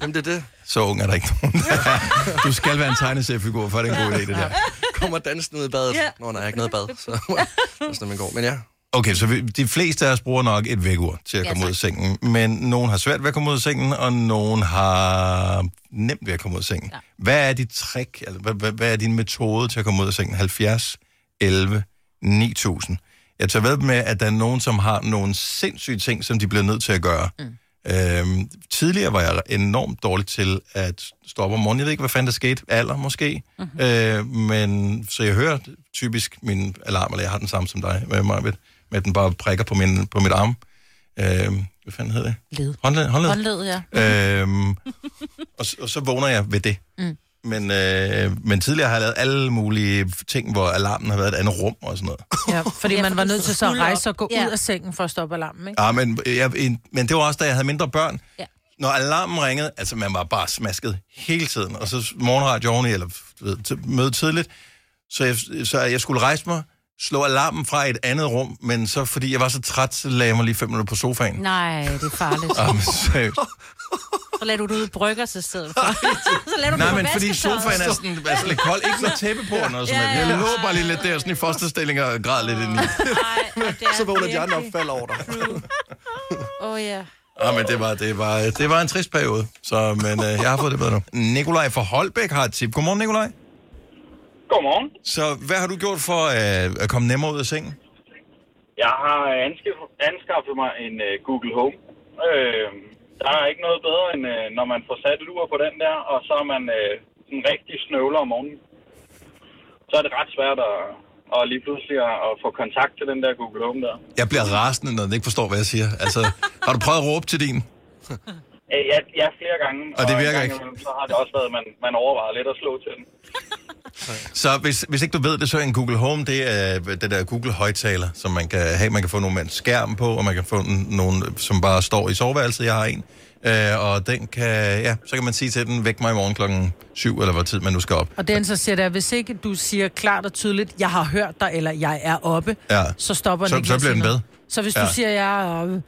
jamen, det er det. Så ung er der ikke nogen. der. Du skal være en tegneseriefigur, for det er en god idé, det der. Kommer dansen ud i badet. Ja. Nå, nej, jeg har ikke noget bad, så det er sådan, man går. Men ja, Okay, så vi, de fleste af os bruger nok et vækkeur til at Ja, komme ud af sengen. Men nogen har svært ved at komme ud af sengen, og nogen har nemt ved at komme ud af sengen. Ja. Ja. Hvad er dit trick, eller hvad, hvad, hvad er din metode til at komme ud af sengen? 70, 11, 9000. Jeg tager ved med, at der er nogen, som har nogle sindssyge ting, som de bliver nødt til at gøre. Mm. Øhm, tidligere var jeg enormt dårlig til at stoppe om morgenen. Jeg ved ikke, hvad fanden der skete. Alder måske. Mm-hmm. Øh, men så jeg hører typisk min alarm, eller jeg har den samme som dig, med mig, med at den bare prikker på, min, på mit arm. Øhm, hvad fanden hedder det? Led. Håndled. håndled. Håndled, ja. Øhm, og, og så vågner jeg ved det. Mm. Men, øh, men tidligere har jeg lavet alle mulige ting, hvor alarmen har været et andet rum og sådan noget. Ja, fordi Ja, man for var nødt til så at rejse og gå. Ja. ud af sengen for at stoppe alarmen, ikke? Ja, men, jeg, en- men det var også, da jeg havde mindre børn. Ja. Når alarmen ringede, altså man var bare smasket hele tiden, og så morgenradio oveni, eller ved, til, møde tidligt, så jeg, så jeg skulle rejse mig, slå alarmen fra et andet rum, men så fordi jeg var så træt, så lagde jeg mig lige fem minutter på sofaen. Nej, det er farligt. Jamen, seriøst. Så lader du det ud i brygger til stedet for. så lader du Nej, men fordi sofaen er sådan, sådan lidt kold. Ikke noget tæppe på eller noget noget. ja, Jeg lå bare lige lidt der, sådan i fosterstilling og græd lidt ind i. Nej, det er Så vågner de andre op falder over dig. Åh oh, ja. Ja, men det var, det, var, det var en trist periode, så, men øh, jeg har fået det bedre nu. Nikolaj fra Holbæk har et tip. Godmorgen, Nikolaj. Godmorgen. Så hvad har du gjort for øh, at komme nemmere ud af sengen? Jeg har anskaffet, mig en uh, Google Home. Øh, der er ikke noget bedre, end uh, når man får sat et ur på den der, og så er man uh, sådan rigtig snøvler om morgenen. Så er det ret svært at, og lige pludselig at, at få kontakt til den der Google Home der. Jeg bliver rasende, når den ikke forstår, hvad jeg siger. Altså, har du prøvet at råbe til din? Øh, Ja, ja, flere gange. Og det virker gang ikke? imellem, Så har det også været, at man, man overvejer lidt at slå til den. Så hvis, hvis ikke du ved det, så er en Google Home, det er det der Google højtaler, som man kan have. Man kan få nogle med en skærm på, og man kan få nogle, som bare står i soveværelset. Jeg har en. Øh, og den kan, ja, så kan man sige til den, væk mig i morgen klokken 7, eller hvor tid man nu skal op. Og den så siger der, hvis ikke du siger klart og tydeligt, jeg har hørt dig, eller jeg er oppe, Ja. så stopper den Så- ikke så bliver den ved. Så hvis Ja. du siger, jeg er oppe,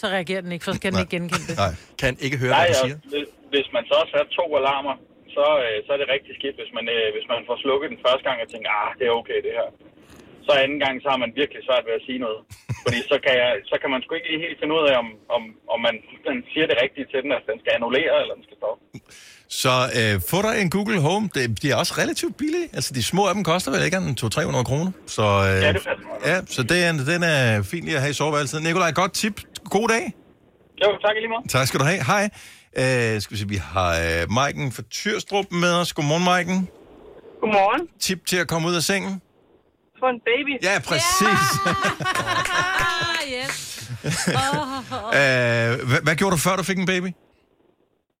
så reagerer den ikke, for så kan den ikke genkende det. Nej. Kan ikke høre, Nej, hvad du siger. hvis- hvis man så har sat to alarmer, så, øh, så er det rigtig skidt, hvis man, øh, hvis man får slukket den første gang og tænker, ah, det er okay det her. Så anden gang, så har man virkelig svært ved at sige noget. Fordi så kan, jeg, så kan man sgu ikke lige helt finde ud af, om, om, om man den siger det rigtige til den, at den skal annullere, eller den skal stoppe. Så øh, få dig en Google Home. Det, de er også relativt billige. Altså, de små af dem koster vel ikke en 200-300 kroner. Så, øh, Ja, det passer ja, så det er, den er fin lige at have i soveværelset. Nikolaj, godt tip. God dag. Jo, tak i lige meget. Tak skal du have. Hej. Øh, skal vi se, vi har øh, Maiken fra Tyrstrup med os. Godmorgen, Maiken. Godmorgen. Tip til at komme ud af sengen? Få en baby. Ja, præcis. Ah, yes. Oh, Øh, hvad, hvad gjorde du, før du fik en baby?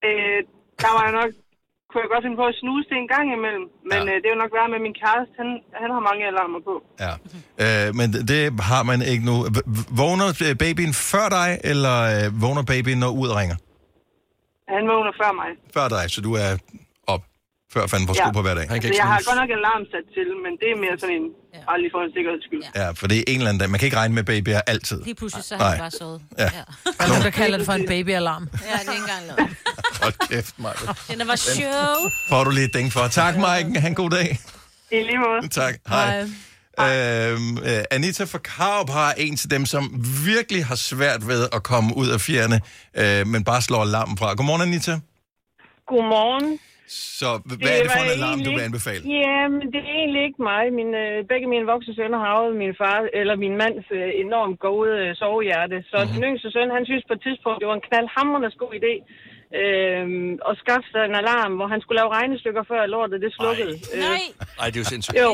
Øh, der var jeg nok, kunne jeg godt finde på at snuse det en gang imellem. Men Ja. øh, det er jo nok være med min kæreste. Han, han har mange alarmer på. Ja. Øh, men det- har man ikke nu. V- Vågner øh, babyen før dig, eller øh, vågner babyen, når ud ringer? Han vågner før mig. Før dig, så du er før fanden får sko på hver dag. Han kan Så ikke jeg har godt nok alarm sat til, men det er mere sådan en, Ja. bare lige for en sikkerheds skyld. Ja. Ja, for det er en eller anden dag. Man kan ikke regne med babyer altid. Lige pludselig så har Nej. han bare sovet. Ja. Ja. Der er nogen, der kalder det for en babyalarm. ja, det er ikke engang lavet. Hold kæft, Maja. Den var sjov. Får du lige et ding for. Tak, Maiken. Han god dag. I lige måde. Tak. Hej. Øhm, øh, Anita fra Karup har en til dem, som virkelig har svært ved at komme ud af fjerne, øh, men bare slår alarmen fra. Godmorgen, Anita. Godmorgen. Så hvad er det for en alarm, du vil anbefale? Jamen, det er egentlig ikke mig. Min, øh, begge mine voksne sønner har arvet min far, eller min mands øh, enormt gode øh, sovehjerte. Så mm-hmm. den yngste søn, han synes på et tidspunkt, det var en knaldhammerende god idé øh, at skaffe sig en alarm, hvor han skulle lave regnestykker, før lortet det slukkede. Øh, Nej, Ej, det er jo sindssygt. jo,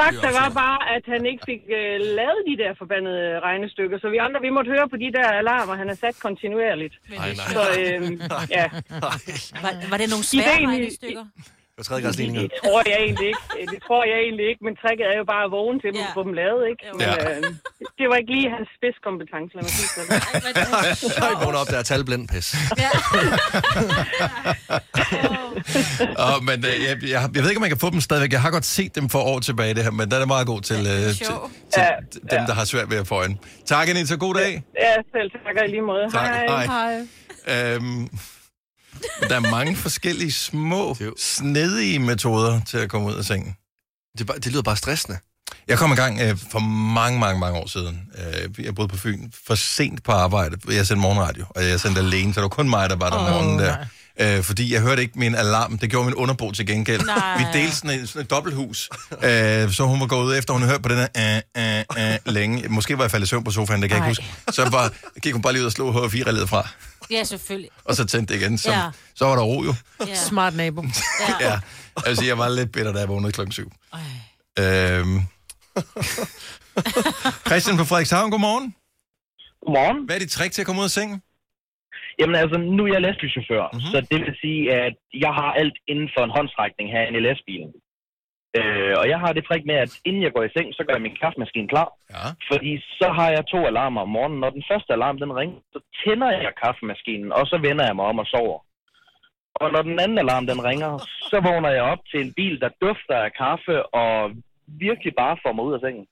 fakta var bare, at han ikke fik øh, lavet de der forbandede regnestykker. Så vi andre, vi måtte høre på de der alarmer, han har sat kontinuerligt. Nej, nej. Så øh, ja, Var, var det nogle svære Ideen i- regnestykker? Det tredje grads ligninger. Det tror jeg egentlig ikke. Det tror jeg egentlig ikke, men tricket er jo bare at vågne til dem Ja. og få dem lavet, ikke? Men, Ja. øh, det var ikke lige hans spidskompetence, lad mig sige sådan. Ej, hvor er det Jeg op, der er talblind pis. Oh, men øh, jeg, jeg, jeg ved ikke, om man kan få dem stadigvæk. Jeg har godt set dem for år tilbage, det her, men den er meget god til, øh, til, til, til Ja, dem, ja. der har svært ved at få en. Tak, Anita. God dag. Ja, selv takker i lige måde. Tak. Hej. Hej. Øhm, der er mange forskellige små, snedige metoder til at komme ud af sengen. Det, bare, det lyder bare stressende. Jeg kom i gang øh, for mange, mange, mange år siden. Øh, jeg boede på Fyn for sent på arbejde. Jeg sendte morgenradio, og jeg sendte alene, så det var kun mig, der var der om Åh, morgenen der. Øh, fordi jeg hørte ikke min alarm. Det gjorde min underbo til gengæld. Nej. Vi delte sådan et, sådan et dobbelthus. Øh, så hun var gået ud efter, hun havde hørt på den her øh, øh, øh, længe. Måske var jeg faldet i søvn på sofaen, det kan jeg ikke huske. Så var, gik hun bare lige ud og slog H4-relæet fra, Ja, selvfølgelig. og så tændte det igen. Så, Ja. så var der ro jo. Ja. Smart nabo. Ja. Ja. Sige, jeg var lidt bitter, da jeg vågnede klokken syv. Øhm. Christian fra Frederikshavn, godmorgen. Godmorgen. Hvad er dit trick til at komme ud af sengen? Jamen altså, nu er jeg lastbilchauffør, mm-hmm. så det vil sige, at jeg har alt inden for en håndstrækning herinde i lastbilen. Øh, og jeg har det trick med, at inden jeg går i seng, så gør jeg min kaffemaskine klar. Ja. Fordi så har jeg to alarmer om morgenen. Når den første alarm den ringer, så tænder jeg kaffemaskinen, og så vender jeg mig om og sover. Og når den anden alarm den ringer, så vågner jeg op til en bil, der dufter af kaffe og virkelig bare får mig ud af sengen.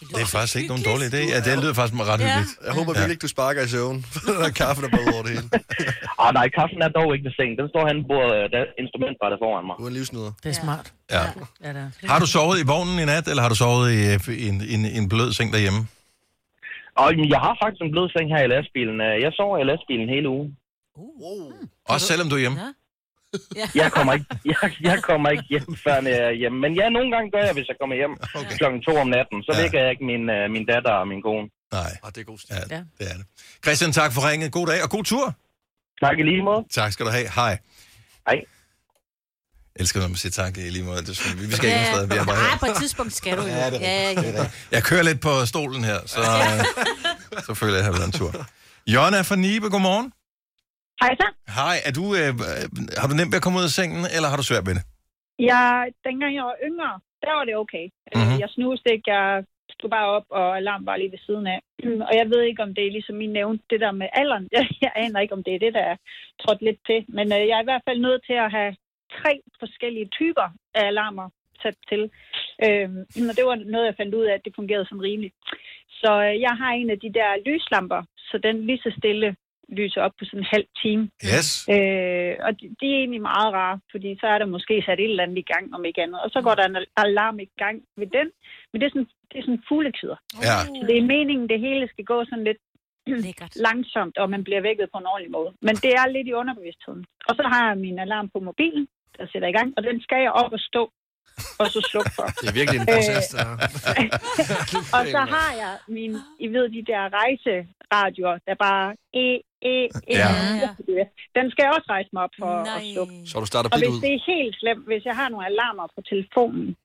Det er faktisk ikke nogen dårlig idé. Ja, det lyder faktisk ret hyggeligt. Jeg håber virkelig ikke, du sparker i søvn. der er kaffe, der både over det hele. Ah, nej, kaffen er dog ikke ved sengen. Den står hen på der instrumentbrættet foran mig. Du er en livsnyder. Det er smart. Ja. Ja, det er. Har du sovet i vognen i nat, eller har du sovet i, i, en, i, en, i en blød seng derhjemme? Og jeg har faktisk en blød seng her i lastbilen. Øh, Jeg sover i lastbilen hele ugen. Også selvom du er hjemme? Ja. Jeg kommer ikke, jeg, jeg kommer ikke hjem, før jeg er hjemme. Men ja, nogle gange gør jeg, hvis jeg kommer hjem okay. klokken to om natten. Så Ja. vækker jeg ikke min, øh, min datter og min kone. Nej. Ah, det er god stil. Ja, det er det. Christian, tak for ringet. God dag og god tur. Tak i lige måde. Tak skal du have. Hej. Hej. Jeg elsker, når man siger tak i lige måde. Det er sådan, vi skal ikke nogen steder. Vi er bare Nej, her. på et tidspunkt skal du jo. Ja, det er ja, rigtigt. ja. Jeg kører lidt på stolen her, så, øh, så føler jeg, at jeg har været en tur. Jonna fra Nibe, godmorgen. Hej så. Hej, er du, øh, har du nemt ved at komme ud af sengen, eller har du svært ved det? Jeg, dengang jeg var yngre, der var det okay. Mhm. Mm-hmm. Jeg snuste ikke, jeg stod bare op, og alarm var lige ved siden af. Og jeg ved ikke, om det er ligesom min nævnt, det der med alderen. Jeg, jeg aner ikke, om det er det, der er trådt lidt til. Men øh, jeg er i hvert fald nødt til at have tre forskellige typer af alarmer sat til. Øhm, og det var noget, jeg fandt ud af, at det fungerede som rimeligt. Så øh, jeg har en af de der lyslamper, så den lige så stille lyser op på sådan en halv time. Yes. Øh, og de, de er egentlig meget rare, fordi så er der måske sat et eller andet i gang, om ikke andet. Og så går der en alarm i gang ved den. Men det er sådan, det er sådan fuglekider. Ja. Så det er meningen, det hele skal gå sådan lidt langsomt, og man bliver vækket på en ordentlig måde. Men det er lidt i underbevidstheden. Og så har jeg min alarm på mobilen, der sætter i gang, og den skal jeg op og stå, og så slukke for. Det er virkelig en Øh, proces, der og så har jeg min, I ved, de der rejseradioer, der bare e, e, e. Ja. Den skal jeg også rejse mig op for at slukke. Så du starter Og hvis ud. det er helt slemt, hvis jeg har nogle alarmer på telefonen,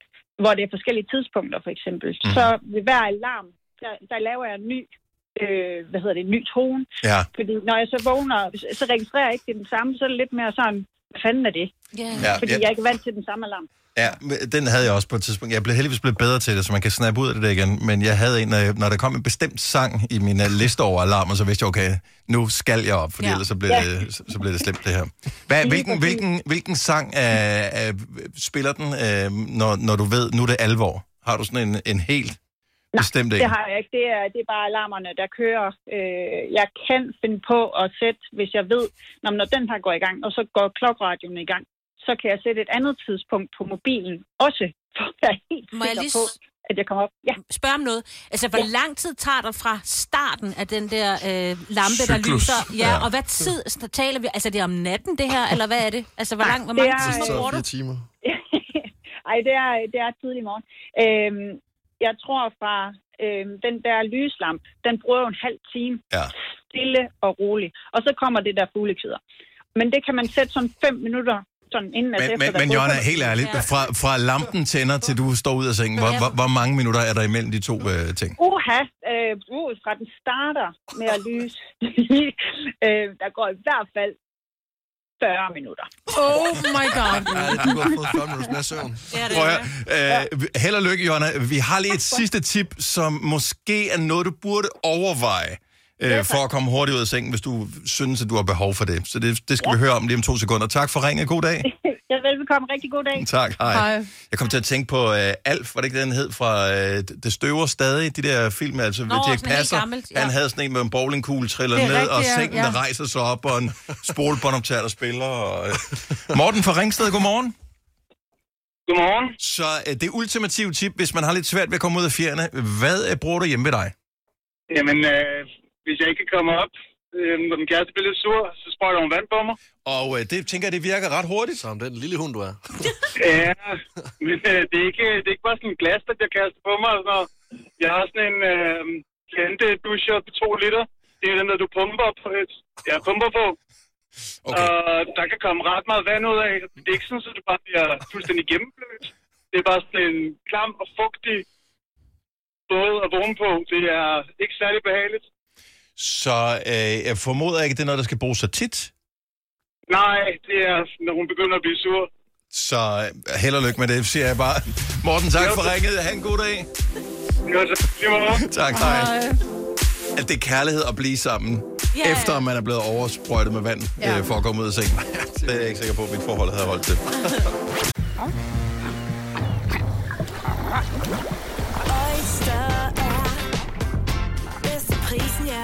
hvor det er forskellige tidspunkter for eksempel, mm. så ved hver alarm, der, der laver jeg en ny, øh, hvad hedder det, en ny tone. Ja. Fordi når jeg så vågner, så registrerer jeg ikke det den samme, så er det lidt mere sådan, hvad fanden er det? Yeah. Ja, Fordi ja. jeg er ikke vant til den samme alarm. Ja, den havde jeg også på et tidspunkt. Jeg blev heldigvis blevet bedre til det, så man kan snappe ud af det der igen. Men jeg havde en, når, jeg, når der kom en bestemt sang i min uh, liste over alarmer, så vidste jeg, okay, nu skal jeg op, fordi Ja. ellers så bliver, Ja. det, så, bliver det slemt det her. Hvad, hvilken, hvilken, hvilken sang uh, uh, spiller den, uh, når, når du ved, nu er det alvor? Har du sådan en, en helt bestemt en? Det har jeg ikke. Det er, det er bare alarmerne, der kører. Øh, jeg kan finde på at sætte, hvis jeg ved, når, når den her går i gang, og så går klokradioen i gang, så kan jeg sætte et andet tidspunkt på mobilen også, for at være helt Må sikker lige på, at jeg kommer op. Ja. Spørg om noget. Altså, hvor ja. lang tid tager det fra starten af den der øh, lampe, der Cyklus. lyser? Ja, Ja. og hvad tid så taler vi? Altså, det er om natten, det her, eller hvad er det? Altså, hvor, lang, hvor det mange er- timer bruger du? timer. Ej, det er, det er tidlig morgen. Øhm, jeg tror fra øhm, den der lyslamp, den bruger jo en halv time. Ja. Stille og roligt. Og så kommer det der fuglekider. Men det kan man sætte sådan fem minutter, sådan inden at Men, efter, men, men er Jonna, helt ærligt, fra, fra lampen tænder til du står ud af sengen, hvor, Ja. hvor, hvor mange minutter er der imellem de to øh, ting? Uha, øh, uh, fra den starter med at lyse, øh, der går i hvert fald 40 minutter. Oh my god. Ja, du har fået 40 minutter mere søvn. Prøv at høre, øh, held og lykke, Jonna. Vi har lige et sidste tip, som måske er noget, du burde overveje. Øh, for at komme hurtigt ud af sengen, hvis du synes, at du har behov for det. Så det, det skal ja. vi høre om lige om to sekunder. Tak for ringet. God dag. Velbekomme. Rigtig god dag. Tak, hej. hej. Jeg kom til at tænke på uh, Alf, var det ikke den hed fra uh, Det støver stadig, de der film, altså Nå, helt Passer. gammelt, ja. Han havde sådan en med en bowlingkugle, triller er ned, rigtigt, og sengen, ja. der rejser sig op, og en spolebåndoptager, der spiller. Og, uh... Morten fra Ringsted, godmorgen. Godmorgen. Så uh, det ultimative tip, hvis man har lidt svært ved at komme ud af fjerne, hvad uh, bruger du hjemme ved dig? Jamen, øh, hvis jeg ikke kan komme op øh, når min kæreste bliver lidt sur, så sprøjter hun vand på mig. Og øh, det tænker jeg, det virker ret hurtigt. Som den lille hund, du er. Ja, men øh, det, er ikke, det er ikke bare sådan en glas, der bliver kastet på mig. og sådan noget. Jeg har sådan en øh, plante duscher på to liter. Det er den, der du pumper på. Ja, pumper på. Okay. Og der kan komme ret meget vand ud af. Det er ikke sådan, at du bare bliver fuldstændig gennemblødt. Det er bare sådan en klam og fugtig båd at vågne på. Det er ikke særlig behageligt. Så øh, jeg formoder ikke, at det er noget, der skal bruges så tit. Nej, det er, når hun begynder at blive sur. Så øh, held og lykke med det, siger jeg bare. Morten, tak for ringet. Ha' en god dag. Jo. Tak, hej. At det er kærlighed at blive sammen, yeah. efter man er blevet oversprøjtet med vand Ja. øh, for at komme ud af sengen. Det er jeg ikke sikker på, at mit forhold havde holdt til. Oyster er bedst til prisen, ja.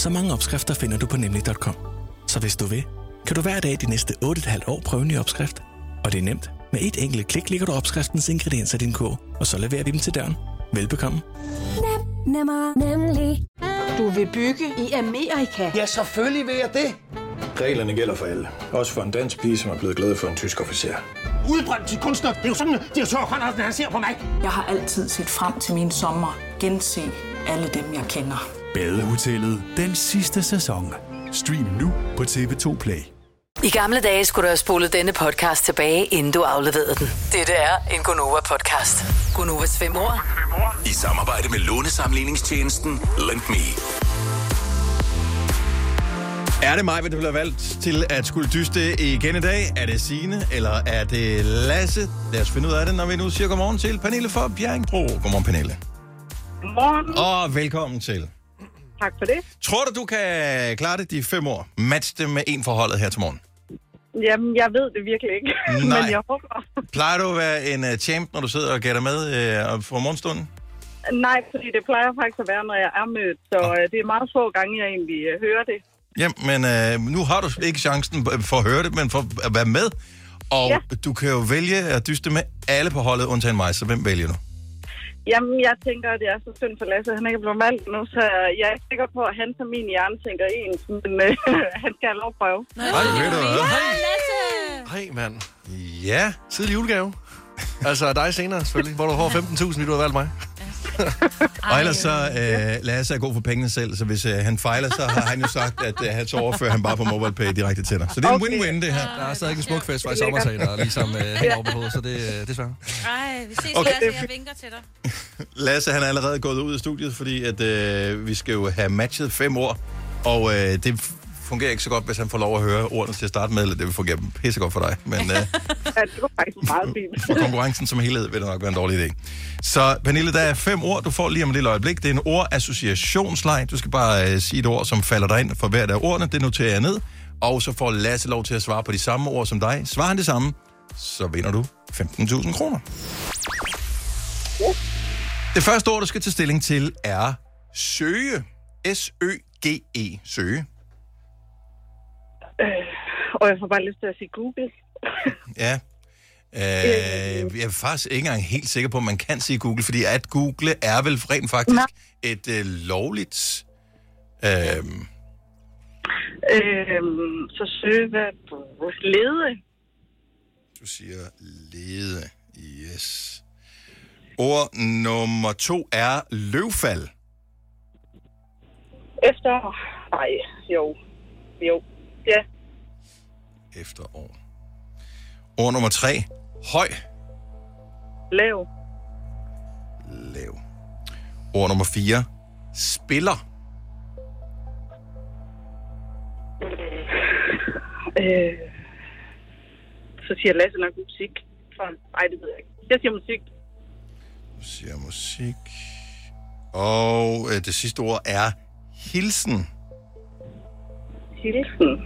Så mange opskrifter finder du på nemlig.com. Så hvis du vil, kan du hver dag de næste 8,5 år prøve en ny opskrift. Og det er nemt. Med et enkelt klik ligger du opskriftens ingredienser i din kog, og så leverer vi dem til døren. Velbekomme. Nem, nemmer, nemlig. Du vil bygge i Amerika? Ja, selvfølgelig vil jeg det. Reglerne gælder for alle. Også for en dansk pige, som er blevet glad for en tysk officer. Udbrændt til kunstner. Det er jo sådan, at de har tørt, han ser på mig. Jeg har altid set frem til min sommer. Gense alle dem, jeg kender. Badehotellet den sidste sæson. Stream nu på TV2 Play. I gamle dage skulle du have spolet denne podcast tilbage, inden du afleverede den. Dette er en Gonova-podcast. Gonovas fem år. I samarbejde med lånesamligningstjenesten Lend Me. Er det mig, der bliver valgt til at skulle dyste igen i dag? Er det Signe eller er det Lasse? Lad os finde ud af det, når vi nu siger godmorgen til Pernille for Bjerringbro. Godmorgen, Pernille. Godmorgen. Og velkommen til. Tak for det. Tror du, du kan klare det de fem år? Match det med en forholdet her til morgen. Jamen, jeg ved det virkelig ikke, Nej. men jeg håber. Plejer du at være en uh, champ, når du sidder og gætter med uh, for morgenstunden? Nej, fordi det plejer faktisk at være, når jeg er mødt, så øh, det er meget få gange, jeg egentlig øh, hører det. Ja, men uh, nu har du ikke chancen for at høre det, men for at være med. Og. Ja. du kan jo vælge at dyste med alle på holdet, undtagen mig, så hvem vælger du? Jamen, jeg tænker, at det er så synd for Lasse, at han ikke er blevet valgt nu, så jeg er ikke sikker på, at han som min hjerne tænker ens, men øh, han skal have lov at prøve. Ej, ved du hvad? Hej, mand. Ja. Tidlig julegave. Altså dig senere, selvfølgelig, hvor du får 15.000, fordi du har valgt mig. Og ellers så, øh, Lasse er god for pengene selv, så hvis øh, han fejler, så har han jo sagt, at øh, han så overfører han bare på MobilePay direkte til dig. Så det er en win-win, det her. Der er stadig en smuk fest fra i sommersag, der er ligesom øh, hænger over på hovedet, så det, øh, det er svært. Ej, vi ses, Okay. okay. Lasse. Jeg vinker til dig. Lasse, han er allerede gået ud af studiet, fordi at, øh, vi skal jo have matchet fem år, og øh, det fungerer ikke så godt, hvis han får lov at høre ordene til at starte med, eller det vil fungere pissegodt for dig, men øh, Ja, det var faktisk meget fint. for konkurrencen som helhed vil det nok være en dårlig idé. Så Pernille, der er fem ord, du får lige om et lille øjeblik. Det er en ordassociationsleg. Du skal bare øh, sige et ord, som falder dig ind for hvert af ordene. Det noterer jeg ned. Og så får Lasse lov til at svare på de samme ord som dig. Svarer han det samme, så vinder du 15.000 kroner. Det første ord, du skal tage stilling til, er søge. S-Ø-G-E. Søge. Øh, og jeg får bare lyst til at sige Google. Ja. Øh, jeg er faktisk ikke engang helt sikker på, at man kan sige Google, fordi at Google er vel rent faktisk Nej. et øh, lovligt... Øh, Øh, så søge hvad? Lede. du siger lede. Yes. Ord nummer to er løvfald. Efter... Nej, jo. Jo. Ja. Efterår. Ord nummer tre. Høj. Lav. Lav. Ord nummer fire. Spiller. Øh, så siger Lasse nok musik. Nej, det ved jeg ikke. Jeg siger musik. Du siger musik. Og øh, det sidste ord er hilsen. Hilsen.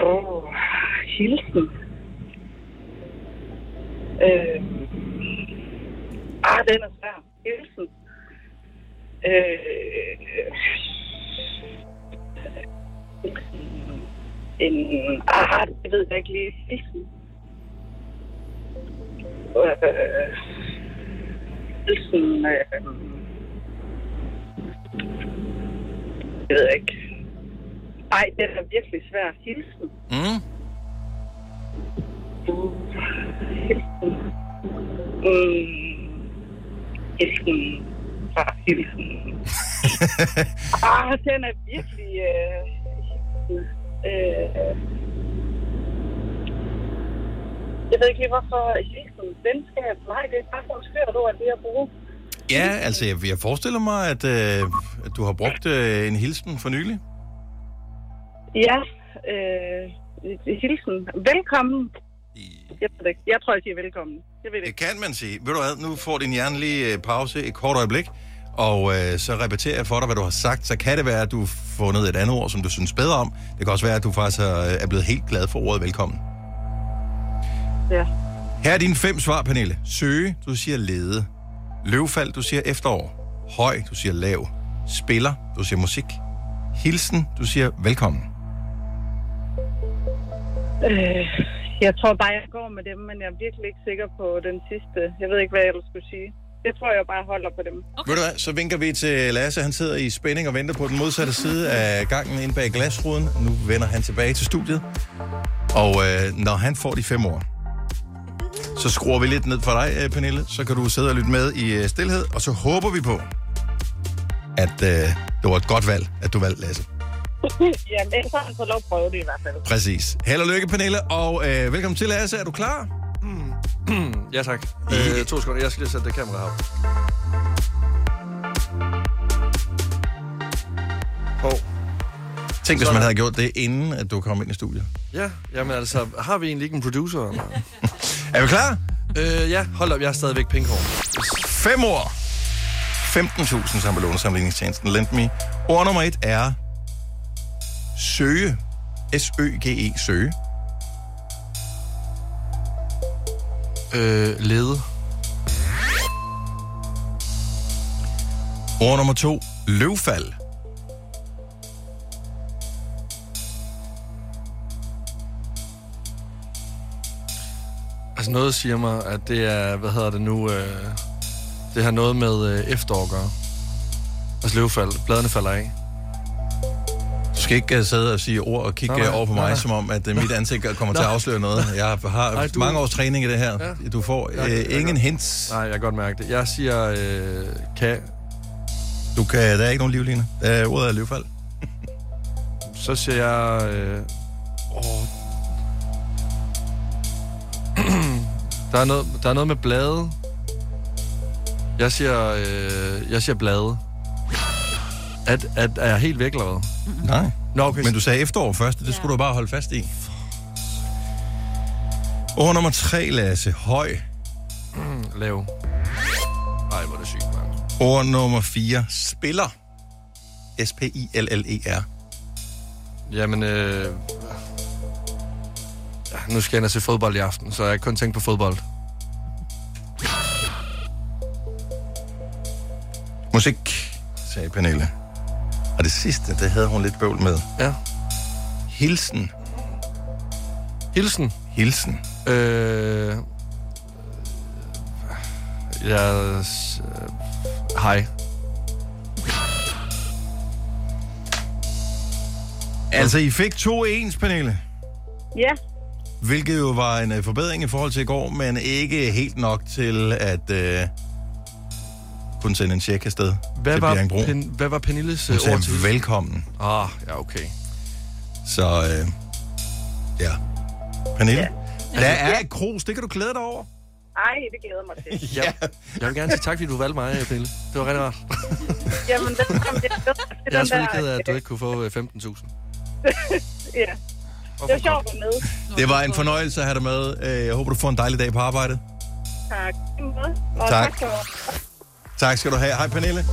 Åh, oh, hilsen. Øh. Ah, den er svær. Hilsen. Øh. En... Ah, det ved jeg ikke lige. Hilsen. Øh. Hilsen. Øh. Det ved jeg ikke. Ej, den er virkelig svær. Hilsen. Mm. Hilsen. Mm. Hilsen. Fra hilsen. ah, den er virkelig... Øh, hilsen. øh, jeg ved ikke hvorfor hilsen, venskab, nej, det er bare så skørt ord, det at bruge. Ja, altså, jeg, jeg forestiller mig, at, øh, at du har brugt øh, en hilsen for nylig. Ja, øh, hilsen. Velkommen. Jeg, ved det ikke. jeg tror, jeg siger velkommen. Jeg ved det Det kan man sige. Ved du hvad, nu får din hjerne lige øh, pause et kort øjeblik, og øh, så repeterer jeg for dig, hvad du har sagt. Så kan det være, at du har fundet et andet ord, som du synes bedre om. Det kan også være, at du faktisk er, er blevet helt glad for ordet velkommen. Ja. Her er dine fem svar, Pernille. Søge, du siger lede. Løvfald, du siger efterår. Høj, du siger lav. Spiller, du siger musik. Hilsen, du siger velkommen. Øh, jeg tror bare, jeg går med dem, men jeg er virkelig ikke sikker på den sidste. Jeg ved ikke, hvad jeg ellers skulle sige. Det tror jeg bare holder på dem. Okay. Ved du hvad, så vinker vi til Lasse. Han sidder i spænding og venter på den modsatte side af gangen inde bag glasruden. Nu vender han tilbage til studiet. Og øh, når han får de fem ord, så skruer vi lidt ned for dig, øh, Pernille. Så kan du sidde og lytte med i øh, stillhed. Og så håber vi på, at øh, det var et godt valg, at du valgte Lasse. Jamen, ellers har han fået lov at prøve det i hvert fald. Præcis. Held og lykke, Pernille. Og øh, velkommen til, Lasse. Er du klar? ja, tak. Øh, to sekunder. Jeg skal lige sætte det kamera op. Tænk, hvis man havde gjort det, inden at du kom ind i studiet. Ja, jamen altså, har vi egentlig ikke en producer? Eller? Er vi klar? Øh, ja, hold op, jeg er stadigvæk pinkhår. Fem ord. 15.000 sammen med lånesamligningstjenesten Lend Me. Ord nummer et er søge. S-Ø-G-E, søge. Øh, lede. Ord nummer to, løvfald. Altså noget siger mig, at det er, hvad hedder det nu, øh, det har noget med øh, efterår at gøre. Altså løvfald, bladene falder af. Du skal ikke uh, sidde og sige ord og kigge Nej, nej, nej, over på mig, nej, nej. som om, at uh, mit ansigt kommer til at Nej. afsløre noget. Jeg har, Nej, du- mange års træning i det her. Ja. Du får Jeg- uh, jeg ingen kan- hints. Nej, jeg kan godt mærke det. Jeg siger, øh, kan... Du kan, der er ikke nogen livline. Er ordet er løvfald. Så siger jeg... Øh, åh. Der, er noget, der er noget med blade. Jeg siger, øh, jeg siger blade. At, at, er jeg helt væk, eller hvad? Nej. Nå, okay. Men du sagde efterår først, det skulle du bare holde fast i. Ord nummer tre, Lasse. Høj. Mm, lav. Ej, hvor er det sygt, mand. Ord nummer 4. Spiller. S-P-I-L-L-E-R. Jamen, øh... Nu skal jeg ind og se fodbold i aften, så jeg kun tænkt på fodbold. Musik, sagde Pernille. Og det sidste, det havde hun lidt bøvl med. Ja. Hilsen. Hilsen? Hilsen. Øh... Ja... øh, Hej. Altså, I fik to ens, Pernille. Ja, Hvilket jo var en uh, forbedring i forhold til i går, men ikke helt nok til at uh, kunne sende en check afsted Hvad til var, Bjerringbro. Pen, hvad var Pernilles Hun øh, ord til? sagde velkommen. Ah, ja, okay. Så, uh, ja. Pernille, ja. der Altså, er et krus, det kan du glæde dig over. ej, det glæder mig til. ja. Jeg vil gerne sige tak, fordi du valgte mig, Pernille. Det var rigtig rart. Jamen, den kom det. Jeg er selvfølgelig ked af, at du ikke kunne få øh, 15.000. Ja. Var sjovt at være med. Det var en fornøjelse at have dig med. Øh, Jeg håber, du får en dejlig dag på arbejde. Tak. Og Tak. tak Tak skal du have. Hej, Pernille.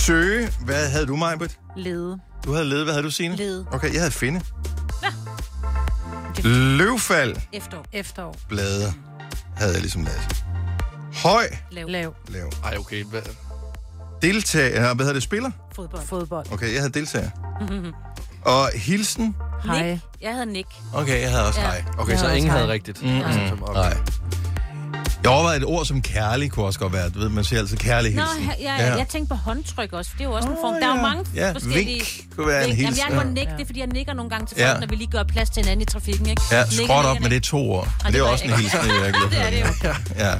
Søge. Hvad havde du, Majbet? Lede. Du havde lede. Hvad havde du, Signe? Lede. Okay, jeg havde finde. Løvfald. Efterår. Efterår. Blade. Havde jeg ligesom Lasse. Høj. Lav. Lav. Lav. Ej, okay. Hvad? Deltager. Hvad hedder det? Spiller? Fodbold. Fodbold. Okay, jeg havde deltager. Og hilsen. Hej. Nick. Jeg havde Nick. Okay, jeg havde også Ja. hej. Okay, Jeg så ingen havde rigtigt. Mm-mm. Altså, okay. Nej. Jeg overvejede et ord som kærlig kunne også godt være. Du ved, man siger altid kærlig Nå, hilsen. ja, ja, jeg tænkte på håndtryk også, for det er jo også en form. Der er jo mange Ja, forskellige... vink kunne være en Vink. Jamen, hilsen. jeg må Ja. nikke, det er, fordi jeg nikker nogle gange til Ja. folk, når vi lige gør plads til hinanden i trafikken, ikke? Ja, Nikker, skråt op nikker, med det er to ord. Men det er det var også en hilsen virkeligheden. Det er det jo. Ja.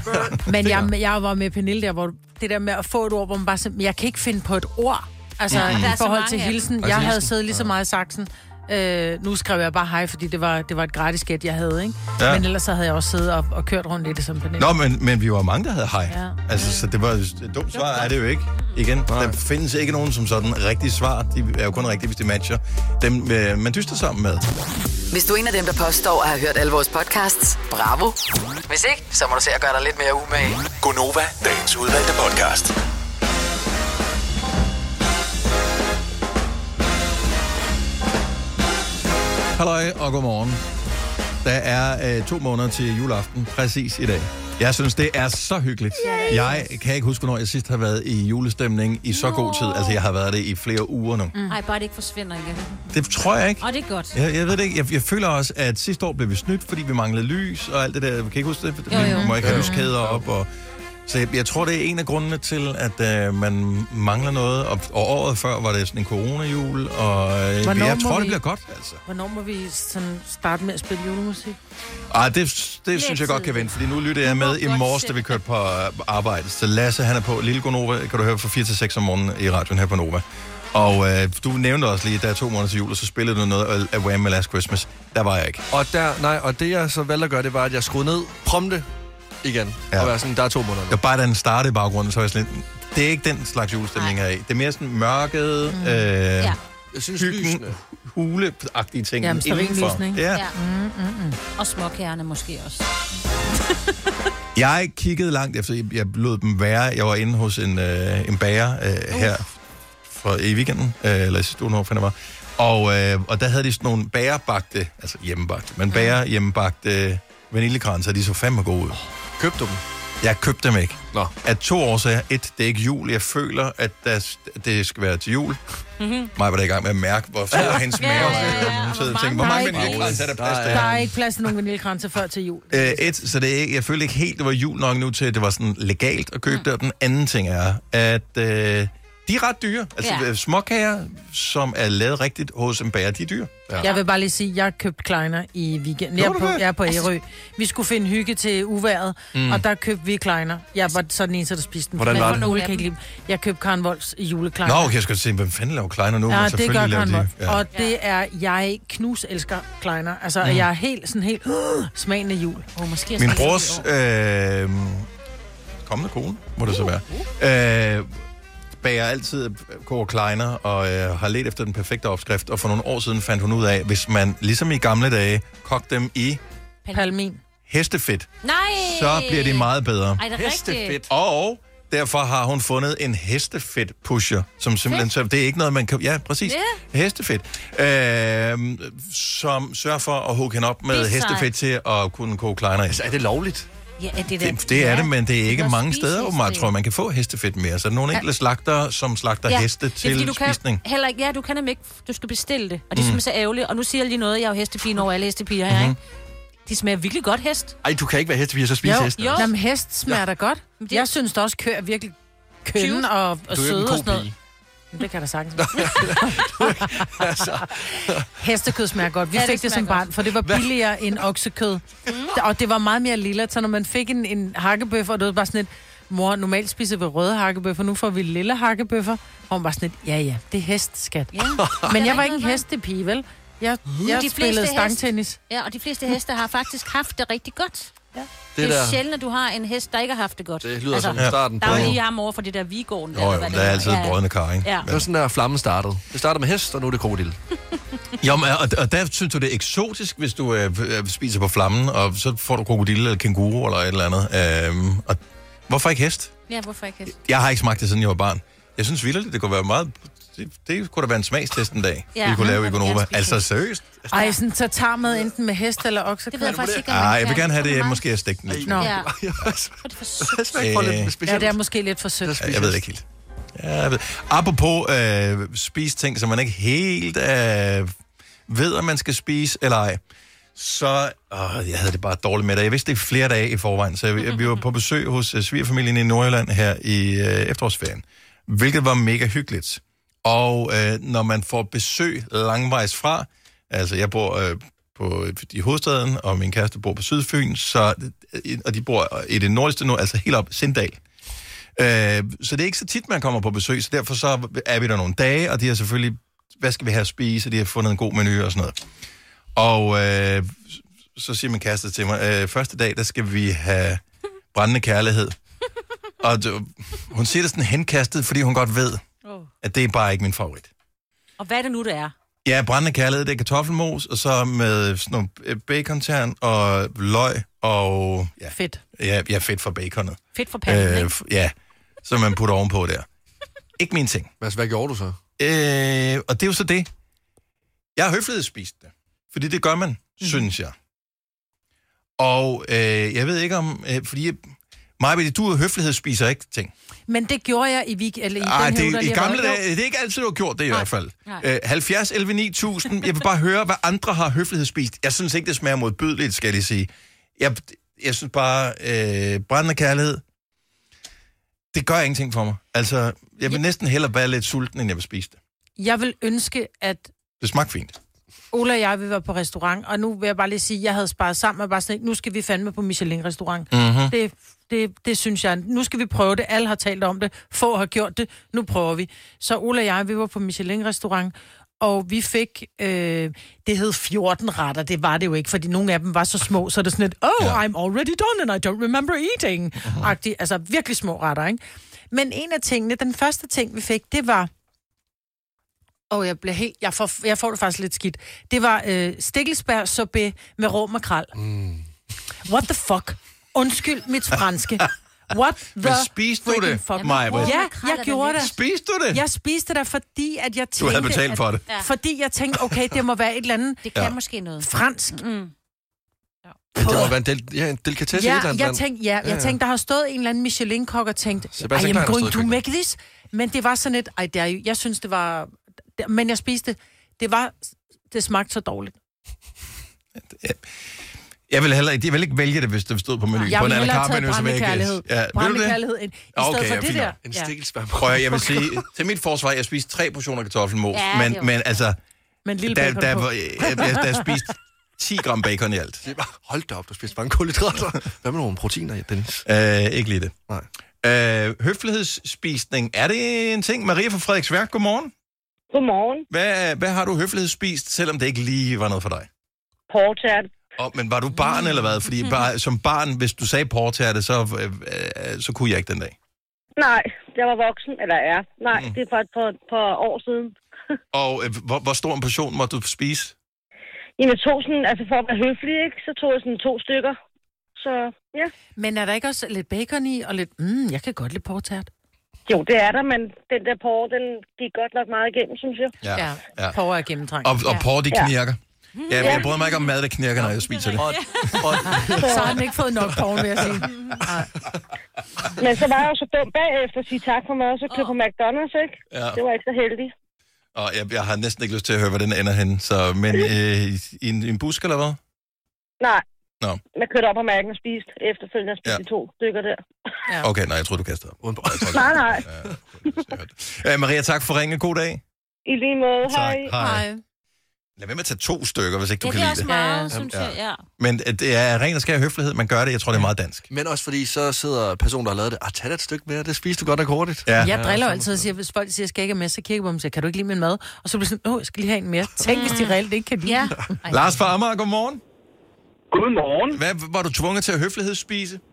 Men jeg, jeg var med Pernille der, hvor det der med at få et ord, hvor man bare siger, jeg kan ikke finde på et ord. Altså, Mm. Der i så forhold til hilsen. Jeg havde siddet lige så meget i saksen. Øh, nu skrev jeg bare hej, fordi det var, det var et gratis gæt, jeg havde, ikke? Ja. Men ellers så havde jeg også siddet og, og kørt rundt i det som Pernille. Nå, men, men vi var mange, der havde hej. Ja. Altså, så det var et dumt svar, er det jo ikke. Igen, der findes ikke nogen som sådan rigtige svar. De er jo kun rigtige, hvis de matcher dem, øh, man dyster sammen med. Hvis du er en af dem, der påstår at have hørt alle vores podcasts, bravo. Hvis ikke, så må du se at gøre dig lidt mere umage. Gonova, dagens udvalgte podcast. Halløj og godmorgen. Der er øh, to måneder til juleaften, præcis i dag. Jeg synes, det er så hyggeligt. Jeg kan ikke huske, hvornår jeg sidst har været i julestemning i så god tid. Altså, jeg har været det i flere uger nu. Mm. Ej, bare det ikke forsvinder igen. Det tror jeg ikke. Og det er godt. Jeg, jeg ved det ikke. Jeg, jeg føler også, at sidste år blev vi snydt, fordi vi manglede lys og alt det der. Kan I ikke huske det? Jo, jo. Vi må ikke have lyskæder op. Og, så jeg, jeg tror, det er en af grundene til, at øh, man mangler noget. Og, og året før var det sådan en coronajul, og øh, Hvornår jeg tror, det vi- bliver godt, altså. Hvornår må vi sådan starte med at spille julemusik? Ej, det, det synes jeg godt kan vente, fordi nu lytter jeg med i morges, da vi kørte på øh, arbejde. Så Lasse, han er på Lille Gonova, kan du høre fra 4 til 6 om morgenen i radioen her på Nova. Og øh, du nævnte også lige, at der er to måneder til jul, og så spillede du noget af Wham! med Last Christmas. Der var jeg ikke. Og, der, nej, og det jeg så valgte at gøre, det var, at jeg skruede ned prompte igen. Ja. Og være sådan, der er to måneder nu. Det var bare, da den startede i baggrunden, så var jeg sådan lidt, det er ikke den slags julestemning, jeg er i. Det er mere sådan mørket, mm. øh, ja. Jeg synes, hyggen, huleagtige ting Jamen, indenfor. ikke? Ja. Ja. Mm, mm, mm. Og småkærne måske også. Jeg kiggede langt efter, jeg, jeg lod dem være. Jeg var inde hos en, øh, en bager øh, her for, i weekenden, øh, eller i sidste uge, hvor var. Og, øh, og der havde de sådan nogle bagerbagte, altså hjemmebagte, men bager hjemmebagte vaniljekranser, de så fandme gode ud. Købte du dem? Jeg købte dem ikke. Nå. Af to årsager. Et, det er ikke jul. Jeg føler, at der, det skal være til jul. Mhm. Mig var der i gang med at mærke, hvor er hendes mave. Hun sidder og tænker, hvor mange vaniljekranser er der plads til? Der er ikke plads til nogen vaniljekranser før til jul. Øh, et, så det er, ikke- jeg følte ikke helt, det var jul nok nu til, at det var sådan legalt at købe det. Og den anden ting er, at øh, de er ret dyre. Altså Ja. småkager, som er lavet rigtigt hos en bager, de er dyre. Ja. Jeg vil bare lige sige, at jeg købte Kleiner i weekenden. Jeg er på, jeg er på Ærø. Vi skulle finde hygge til uværet, Mm. og der købte vi Kleiner. Jeg var så den eneste, der spiste dem. Hvordan Men var for det? nogle kan ikke lide. Jeg købte Karen Volds julekleiner. Nå, okay, jeg skal se, hvem fanden laver Kleiner nu? Ja, Men det selvfølgelig gør Karen de- Vold. ja. Og det er, jeg knus elsker Kleiner. Altså, Mm. jeg er helt sådan helt uh, smagende jul. Oh, måske Min brors øh, kommende kone, må det så være, øh, bager altid koger kleiner og øh, har let efter den perfekte opskrift. Og for nogle år siden fandt hun ud af, hvis man ligesom i gamle dage kogte dem i Palmin. hestefedt, Nej! så bliver de meget bedre. Ej, det er rigtigt. Og derfor har hun fundet en hestefedt pusher, som simpelthen, så det er ikke noget, man kan, ja, præcis, Ja. hestefedt, øh, som sørger for at hugge hende op med hestefedt til at kunne koge kleiner. Altså, er det lovligt? Ja, er det, Det, det er det, men det er ikke mange steder, åbenbart, hestefedt. tror man kan få hestefedt mere. Så er der nogle Ja. enkelte slagter, som slagter ja, heste det er, fordi til du spisning. Kan heller ikke, ja, du kan nemlig ikke, du skal bestille det. Og det er Mm. simpelthen så ærgerligt. Og nu siger jeg lige noget, jeg er jo hestepigen over alle hestepiger her, Mhm. ikke? De smager virkelig godt hest. Ej, du kan ikke være hestepige og så spise jo, hesten. jo. Jamen, hest smager da godt. Jeg synes da også, køer er virkelig kønne og, og er søde og sådan noget. Det kan der sagtens. altså. Hestekød smager godt. Vi Ja, ja, det fik det som barn, for det var billigere end oksekød. Mm. Og det var meget mere lille, så når man fik en, en hakkebøf, og det var bare sådan et, mor, normalt spiser vi røde hakkebøffer, nu får vi lille hakkebøffer. Og hun var sådan et, ja ja, det er hestskat. Ja. Men jeg var ikke en hestepige, vel? Jeg, jeg De spillede stangtennis. Heste, ja, og de fleste heste har faktisk haft det rigtig godt. Det er der- sjældent, at du har en hest, der ikke har haft det godt. Det lyder som starten Der er jo lige ham over for det der vigården. Jo, jo, der er altid ja. brødende kar, ikke? Ja. Det var sådan der, flammen startede. Det startede med hest, og nu er det krokodil. Jo, men, og, og der synes du, det er eksotisk, hvis du øh, øh, spiser på flammen, og så får du krokodille eller kænguru eller et eller andet. Øhm, og hvorfor ikke hest? Ja, hvorfor ikke hest? Jeg har ikke smagt det, siden jeg var barn. Jeg synes vildt, det kunne være meget... Det, det kunne da være en smagstest en dag, Ja. vi kunne lave i Gonova. Altså seriøst? Ej, sådan, så tager med enten med hest eller oksekød. Det ved jeg faktisk ikke, Ah, jeg vil gerne have det, måske jeg stegt den lidt. Nå. Ja. smag for lidt Ja, det er måske lidt for sødt. Ja, jeg ved det ikke helt. Ja, jeg ved. Apropos øh, spise ting, som man ikke helt øh, ved, om man skal spise eller ej, så... Åh, jeg havde det bare dårligt med det. Jeg vidste det i flere dage i forvejen, så jeg, vi var på besøg hos øh, svigerfamilien i Nordjylland her i øh, efterårsferien, hvilket var mega hyggeligt. Og øh, når man får besøg langvejs fra, altså jeg bor øh, på, i hovedstaden, og min kæreste bor på Sydfyn, så, øh, og de bor øh, i det nordligste nu, altså helt op Sindal. Øh, så det er ikke så tit, man kommer på besøg, så derfor så er vi der nogle dage, og de har selvfølgelig, hvad skal vi have at spise, de har fundet en god menu og sådan noget. Og øh, så siger min kæreste til mig, øh, første dag, der skal vi have brændende kærlighed. Og øh, hun siger det sådan henkastet, fordi hun godt ved, at det er bare ikke min favorit. Og hvad er det nu, det er? Ja, brændende kærlighed, det er kartoffelmos, og så med sådan nogle øh, bacontern og løg og... Ja, fedt. Ja, ja fedt for baconet. Fedt for panden, ikke? f- Ja, som man putter ovenpå der. Ikke min ting. Hvad, hvad gjorde du så? Øh, og det er jo så det. Jeg har høflighedsspist det. Fordi det gør man, mm. synes jeg. Og øh, jeg ved ikke om... Øh, fordi... Maja, du høflighedsspiser ikke ting. Men det gjorde jeg i, week, eller i Ej, den her det, der i gamle dage, det er ikke altid, du har gjort det i Nej. hvert fald. Øh, 70, 11, 9000. Jeg vil bare høre, hvad andre har høflighedsspist. Jeg synes ikke, det smager modbydeligt, skal jeg sige. Jeg, jeg synes bare, øh, brændende kærlighed, det gør ingenting for mig. Altså, jeg vil næsten hellere være lidt sulten, end jeg vil spise det. Jeg vil ønske, at Det smagte fint. Ola og jeg, vi var på restaurant, og nu vil jeg bare lige sige, at jeg havde sparet sammen og bare sådan, nu skal vi fandme på Michelin-restaurant. Mhm. Det, det, det synes jeg. Nu skal vi prøve det. Alle har talt om det. Få har gjort det. Nu prøver vi. Så Ola og jeg, vi var på Michelin-restaurant, og vi fik, øh, det hed 14 retter. Det var det jo ikke, fordi nogle af dem var så små, så er det sådan et, oh, ja. I'm already done, and I don't remember eating. Agtigt. Altså virkelig små retter, ikke? Men en af tingene, den første ting, vi fik, det var, og jeg blev helt, jeg får, jeg får det faktisk lidt skidt. Det var øh, stikkelsbær sorbet med rå makrel. Mm. What the fuck? Undskyld mit franske. What the Men spiste du freaking det, fuck? Maja? Ja, jeg gjorde det. Spiste du det? Jeg spiste det, fordi at jeg tænkte... Du havde betalt for det. At, fordi jeg tænkte, okay, det må være et eller andet... Det kan Ja. måske noget. Fransk. Mm. Det må være en, del, ja, en delikatesse Ja, eller andet jeg tænkte, ja, jeg tænkte, der har stået en eller anden Michelin-kok og tænkt, I am going to make this. Men det var sådan et, ej, det er jeg synes, det var, men jeg spiste, det var, det smagte så dårligt. Jeg vil heller ikke, jeg vil ikke vælge det, hvis det stod på menuen. Jeg på en vil à la hellere carte tage menu, så vil jeg ikke-. Ja, vil du det? I Ja, stedet for det der. En Ja. stikkelsbær. Prøv at, jeg vil sige, til mit forsvar, jeg spiste tre portioner kartoffelmos, Ja, men, men altså, Men lille der, der, på. var- jeg, jeg, der er spist 10 gram bacon i alt. Hold da op, du spiste mange kulhydrater. Hvad med nogle proteiner, Dennis? Øh, ikke lige det. Nej. Øh, høflighedsspisning, er det en ting? Maria fra Frederiksværk, godmorgen. Godmorgen. Hvad, hvad har du høflighedsspist, selvom det ikke lige var noget for dig? Portært. Og, men var du barn eller hvad? Fordi bare, som barn, hvis du sagde portærte, så, øh, øh, så kunne jeg ikke den dag. Nej, jeg var voksen, eller er. Nej, Mm. mm. det er fra et par, par år siden. Og øh, hvor, hvor stor en portion måtte du spise? Jamen, tog sådan, altså for at være høflig, ikke, så tog jeg sådan to stykker. Så, ja. Men er der ikke også lidt bacon i, og lidt, mm, jeg kan godt lide portært. Jo, det er der, men den der porre, den gik godt nok meget igennem, synes jeg. Ja, ja. ja. porre er gennemtrængt. Og, og porre, de Ja. knirker. Ja, men jeg bryder mig ikke om mad, der knirker, når jeg spiser det. Så har han ikke fået nok porre, vil jeg sige. Men så var jeg jo så dum bagefter at sige tak for mad, og så købe på McDonald's, ikke? Ja. Det var ikke så heldigt. Og jeg, jeg har næsten ikke lyst til at høre, hvor den ender hen. Så, men øh, i, en, i en busk, eller hvad? Nej, Nå, jeg kørte op på mærken og spiste efterfølgende og spiste Ja. de to stykker der. okay, nej, jeg tror du kastede op. Udenpå. Nej, nej. Øh, Maria, tak for ringen. God dag. I lige måde. Tak. Hej. Hej. Lad være med at tage to stykker, hvis ikke du Ja, kan det er lide også det. meget, Ja. synes jeg, ja. Men øh, det er ren og skær høflighed. Man gør det. Jeg tror, det er meget dansk. Men også fordi, så sidder personen, der har lavet det, ah, tag da et stykke mere, det spiser du godt nok hurtigt. Ja. Jeg driller jo altid og siger, hvis folk siger, skal jeg ikke have med, så kigger jeg på dem og siger, kan du ikke lide min mad? Og så bliver sådan, åh, jeg skal lige have en mere. Tænk, hvis de reelt ikke kan lide ja. Lars fra Amager, godmorgen. Godmorgen. Hvad var du tvunget til at høflighedsspise?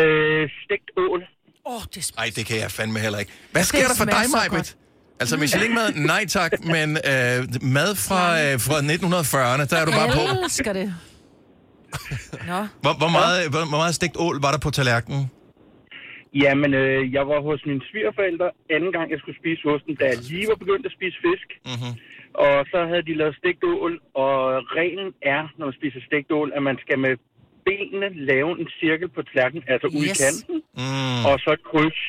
Øh, stegt ål. Åh, oh, det Nej, det kan jeg fandme heller ikke. Hvad Det sker der for smager dig, Majbet? Altså, Michelin-mad, nej tak, men øh, mad fra, øh, fra 1940'erne, der er du bare på. Jeg elsker det. Nå. Hvor, hvor, meget, hvor, hvor meget stegt ål var der på tallerkenen? Jamen, øh, jeg var hos mine svigerforældre anden gang, jeg skulle spise osten, da jeg lige var begyndt at spise fisk. Mm-hmm. Og så havde de lavet stegt ål, og reglen er, når man spiser stegt ål, at man skal med benene lave en cirkel på tallerkenen, altså yes. ude i kanten, Mm. og så et kryds.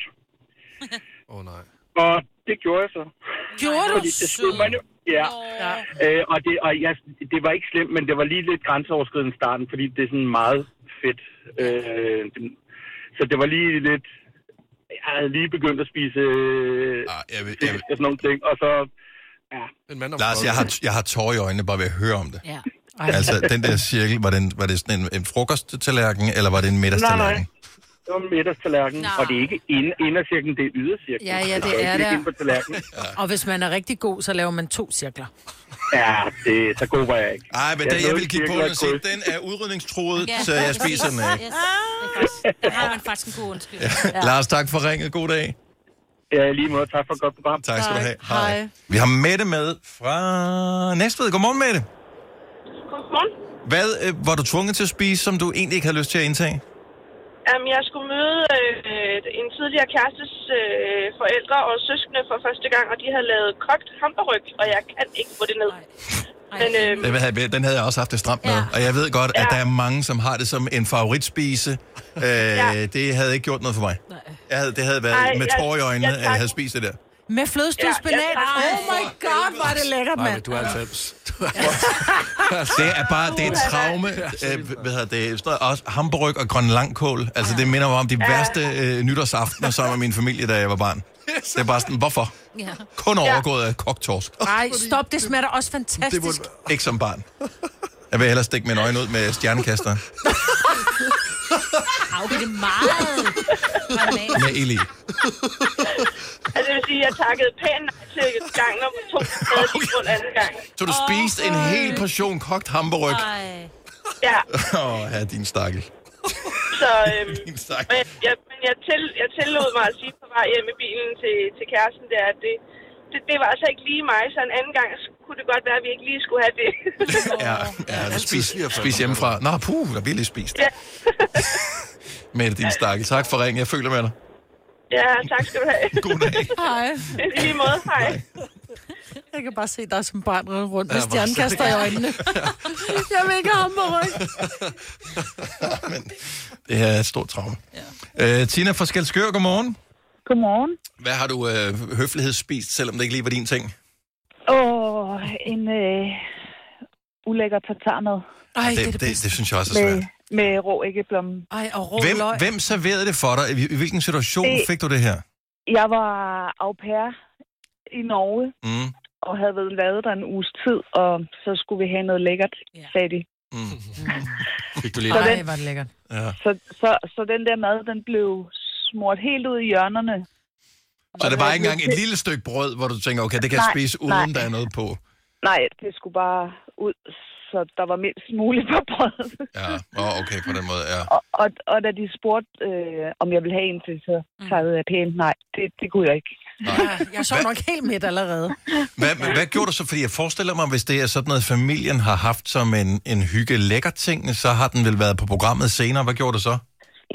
Åh oh, nej. Og det gjorde jeg så. Gjorde du? Fordi det skulle man jo, ja. Ja. Øh, og det, og jeg, det var ikke slemt, men det var lige lidt grænseoverskridende i starten, fordi det er sådan meget fedt. Øh, så det var lige lidt... Jeg havde lige begyndt at spise øh, ah, jeg vil, jeg vil. og sådan nogle ting, og så... Ja. En mand Lars, jeg har, jeg har tårer i øjnene bare ved at høre om det. Ja. Altså, den der cirkel, var, den, var det sådan en, en frokosttallerken, eller var det en middagstallerken? Det var en middagstallerken, og det er ikke ind, indercirklen, det er ydercirklen. Ja, ja, det Så er det. ind på tallerkenen. Og hvis man er rigtig god, så laver man to cirkler. Ja, det, så god var jeg ikke. Ej, men Jeg det, jeg vil kigge på den og sige, den er udrydningstruet, Ja. så jeg spiser den ikke. Yes. Det er Der har man faktisk en god undskyldning. Ja. Lars, tak for ringet. God dag. Ja, lige måde. Tak for et godt program. Tak skal du have. Hej. Vi har Mette med fra Næstved. Godmorgen, Mette. Godmorgen. Hvad øh, var du tvunget til at spise, som du egentlig ikke havde lyst til at indtage? Um, jeg skulle møde øh, en tidligere kærestes øh, forældre og søskende for første gang, og de havde lavet kogt hamburg, og jeg kan ikke få det ned. Men øh, Den havde, den havde jeg også haft det stramt med, og jeg ved godt, at der er mange, som har det som en favoritspise. Øh, Det havde ikke gjort noget for mig. Jeg havde, det havde været Ej, med tårer i øjnene, jeg at jeg havde spist det der. Med flødestød Ja, ja, oh my god, er det lækkert, Nej, mand. du er 90. Det er bare, det er et traume. Øh, hvad hedder det? Også hamburg og grøn langkål. Altså, det minder mig om de værste øh, nytårsaftener sammen med min familie, da jeg var barn. Det er bare sådan, hvorfor? Ja. Kun overgået af kogt torsk. Nej, stop, det smager også fantastisk. Ikke som barn. Jeg vil hellere stikke mine øjne ud med stjernekaster Au, det er meget. Med ild i. altså, det vil sige, at jeg takkede pænt nej til gang nummer to, stadig okay. grund anden gang. Så du spiste en hel portion kogt hamburg. Ej. Ja, Åh, oh, ja, din stakkel. Så øhm, stakkel. men, jeg, men jeg, til, jeg tillod mig at sige på vej hjem i bilen til, til kæresten der, at det, det, det var altså ikke lige mig, så en anden gang kunne det godt være, at vi ikke lige skulle have det. Ja, ja du spis, spis hjemmefra. Nå, puh, der bliver lige spist. ja. Med din stakkel. Tak for ringen. Jeg føler med dig. ja, tak skal du have. God dag. Hej. I lige måde, hej. Jeg kan bare se dig som barn rundt med stjernekaster i øjnene. Jeg vil ikke have hamburg. Det her er et stort traume. Ja. Øh, Tina fra Skelskør, godmorgen. Godmorgen. Hvad har du øh, høflighedsspist, selvom det ikke lige var din ting? Åh, en øh, ulækker tartarmad. Ej, det, det, det, det synes jeg også er med, svært. med rå æggeblomme. Ej, og rå Hvem, løg. hvem serverede det for dig? I, i hvilken situation Det- fik du det her? Jeg var au pair i Norge, Mm. Og havde været lavet der en uges tid, og så skulle vi have noget lækkert, sagde de. Mm. Fik du lige Så Ej, den- var det lækkert. Ja. Så, så, så den der mad, den blev smurt helt ud i hjørnerne. Så det var ikke engang et lille stykke brød, hvor du tænker, okay, det kan jeg Nej, spise, uden nej. der er noget på. Nej, det skulle bare ud, så der var mindst muligt på brødet. Ja, oh, okay, på den måde, ja. Og, og, og da de spurgte, øh, om jeg ville have en til, så sagde jeg pænt, nej, det, det kunne jeg ikke. Ja, jeg så nok helt midt allerede. Hvad, hvad, hvad gjorde du så? Fordi jeg forestiller mig, hvis det er sådan noget, familien har haft som en, en hygge lækker ting, så har den vel været på programmet senere. Hvad gjorde du så?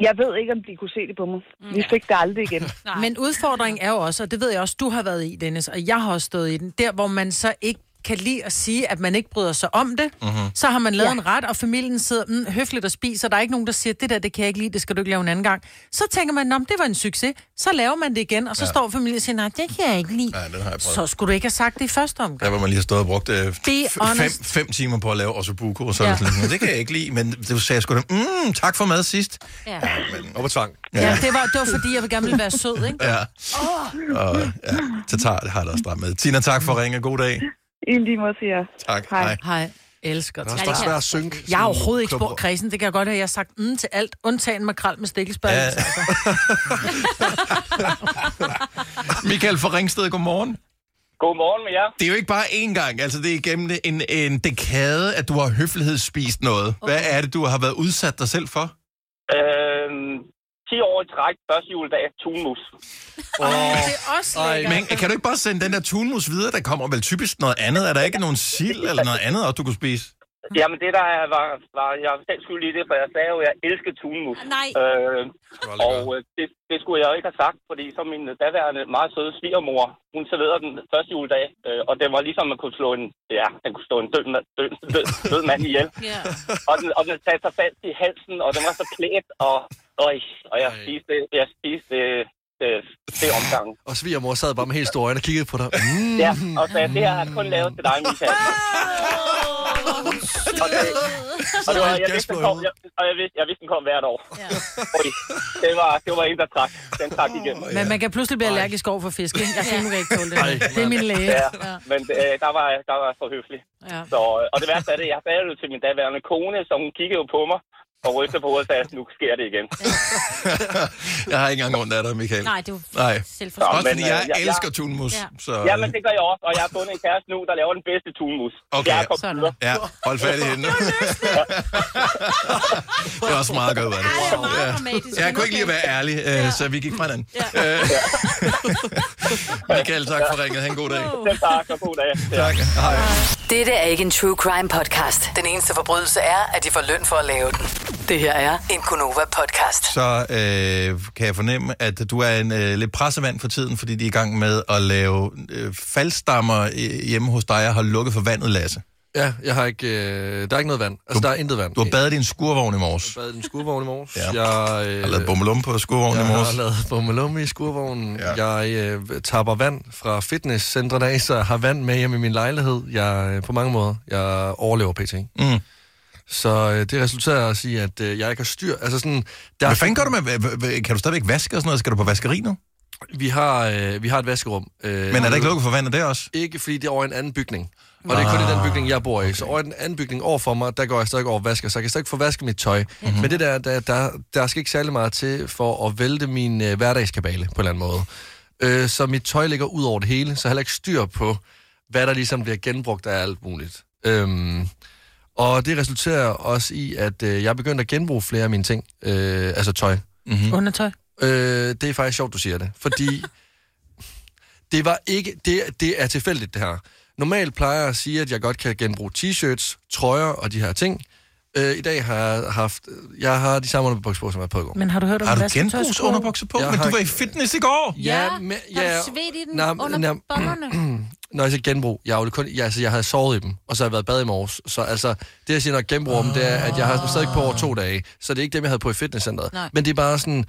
Jeg ved ikke, om de kunne se det på mig. Vi fik det aldrig igen. Men udfordringen er jo også, og det ved jeg også, du har været i, Dennis, og jeg har også stået i den, der hvor man så ikke kan lide at sige, at man ikke bryder sig om det, Mhm. så har man lavet Ja. en ret, og familien sidder mm, høfligt og spiser. Der er ikke nogen, der siger, det der, det kan jeg ikke lide, det skal du ikke lave en anden gang. Så tænker man, om det var en succes. Så laver man det igen, og så Ja. ja. står familien og siger, nej, det kan jeg ikke lide. Ja, den har jeg prøvet. Så skulle du ikke have sagt det i første omgang. Der hvor man lige har stået og brugt øh, fem, fem timer på at lave ossobuco, og så ja. Ja. det sådan, "Men det kan jeg ikke lide, men du sagde sgu da, mm, tak for mad sidst. Ja. Og på tvang. Ja, ja det, var, det var fordi, jeg vil gerne ville være sød, ikke? Ja. Og, ja, Tatar det har der også stramt med. Tina, tak for at ringe. God dag. I lige måde siger jeg. Tak. Hej. Hej. Hej. Elsker Det er det. også bare svært at synke. Jeg har overhovedet ikke spurgt kredsen. Det kan jeg godt have. Jeg har sagt mm til alt, undtagen makrel med stikkelsbær. Ja. Ja. Michael fra Ringsted, godmorgen. Godmorgen med jer. Det er jo ikke bare én gang, altså det er igennem en, en dekade, at du har høflighedsspist noget. Hvad er det, du har været udsat dig selv for? Øhm, 10 år i træk, første juledag, tunmus. Oh. Det er også lækkert. Men kan du ikke bare sende den der tunmus videre? Der kommer vel typisk noget andet. Er der ikke nogen sild eller noget andet, også du kunne spise? Jamen det der er- var, var jeg var selv skyldig i det, for jeg sagde jo, at jeg elsker tunmus. Nej. Øh, og øh, det, det skulle jeg jo ikke have sagt, fordi så min daværende meget søde svigermor, hun serverede den første juledag, øh, og det var ligesom, man kunne slå en, ja, man kunne slå en død, død, død, død mand ihjel. Ja. Og den, og den satte sig fast i halsen, og den var så plæt, og, og, og jeg spiste, jeg spiste øh, det omgang. Og svigermor sad bare med helt store øjne og kiggede på dig. Mm. Ja, og sagde, det har jeg kun lavet til dig, Michael. og det, og det var, jeg vidste, den kom, jeg, og jeg vidste, jeg vidste, den kom hvert år. Ja. Oj, det var, det var en, der trak. Den trak igen. Men man kan pludselig blive allergisk over for fisk, ikke? Jeg kan nu ikke tåle det. Ej, Det er min læge. Ja, men øh, der, var, der var for høflig. Ja. Så, øh, og det værste er det, jeg sagde det til min daværende kone, så hun kiggede jo på mig og rystede på hovedet sagde, nu sker det igen. Jeg har ikke engang ondt af dig, Michael. Nej, det er Nej. selvforstående. Også fordi Men, øh, jeg jeg- elsker jeg- tunmus. Ja. Så, Ja, men det gør jeg også, og jeg har fundet en kæreste nu, der laver den bedste tunmus. Okay. Jeg er kommet videre. Ja, hold fat i hende. det er også meget godt, var det? Ja. Jeg kunne ikke lige at være ærlig, øh, så vi gik fra hinanden. Øh, Michael, tak for ringet. Ha' en god dag. Selv tak, og god dag. Tak. Hej. Dette er ikke en true crime podcast. Den eneste forbrydelse er, at de får løn for at lave den. Det her er en Gunova-podcast. Så øh, kan jeg fornemme, at du er en øh, lidt pressevand for tiden, fordi de er i gang med at lave øh, faldstammer øh, hjemme hos dig og har lukket for vandet, Lasse. Ja, jeg har ikke, øh, der er ikke noget vand. Altså, der er intet vand. Du har badet i en skurvogn i morges. Jeg har badet i en skurvogn i morges. Ja. Jeg øh, Har lavet bummelum på skurvognen i jeg morges. har lavet bummelum i skurvognen. Ja. Jeg øh, tapper vand fra fitnesscentrene af, så jeg har vand med hjem i min lejlighed. Jeg, øh, på mange måder, jeg overlever pt. Mm. Så øh, det resulterer også i, at øh, jeg ikke har styr. Altså sådan, der Hvad fanden gør du med... Kan du stadigvæk vaske og sådan noget? Skal du på vaskeri nu? Vi har, øh, vi har et vaskerum. Øh, Men er der ikke lukket for vandet der også? Ikke, fordi det er over en anden bygning. Og det er kun i den bygning, jeg bor i. Så over i den anden bygning over for mig, der går jeg stadig over og vasker, så jeg kan stadig få vasket mit tøj. Mm-hmm. Men det der, der, der, der skal ikke særlig meget til for at vælte min øh, hverdagskabale på en eller anden måde. Øh, så mit tøj ligger ud over det hele, så jeg har heller ikke styr på, hvad der ligesom bliver genbrugt af alt muligt. Øhm, og det resulterer også i, at øh, jeg er begyndt at genbruge flere af mine ting, øh, altså tøj. Mm-hmm. Undertøj. Øh, det er faktisk sjovt, du siger det, fordi det var ikke, det, det er tilfældigt det her. Normalt plejer jeg at sige, at jeg godt kan genbruge t-shirts, trøjer og de her ting. Øh, I dag har jeg haft, jeg har de samme underbukser på, som jeg har på i går. Men har du hørt om Har du genbrugsunderbukser på? Jeg Men har- du var i fitness i går. Ja, men, ja, Har du svedt i den Nå, under nå, bollerne? Når jeg siger genbrug, jeg, har jo kun, jeg, altså, jeg havde sovet i dem, og så har jeg været bad i morges. Så altså, det jeg siger, når jeg genbruger dem, det er, at jeg har dem stadig på over to dage. Så det er ikke dem, jeg havde på i fitnesscenteret. Nej. Men det er bare sådan,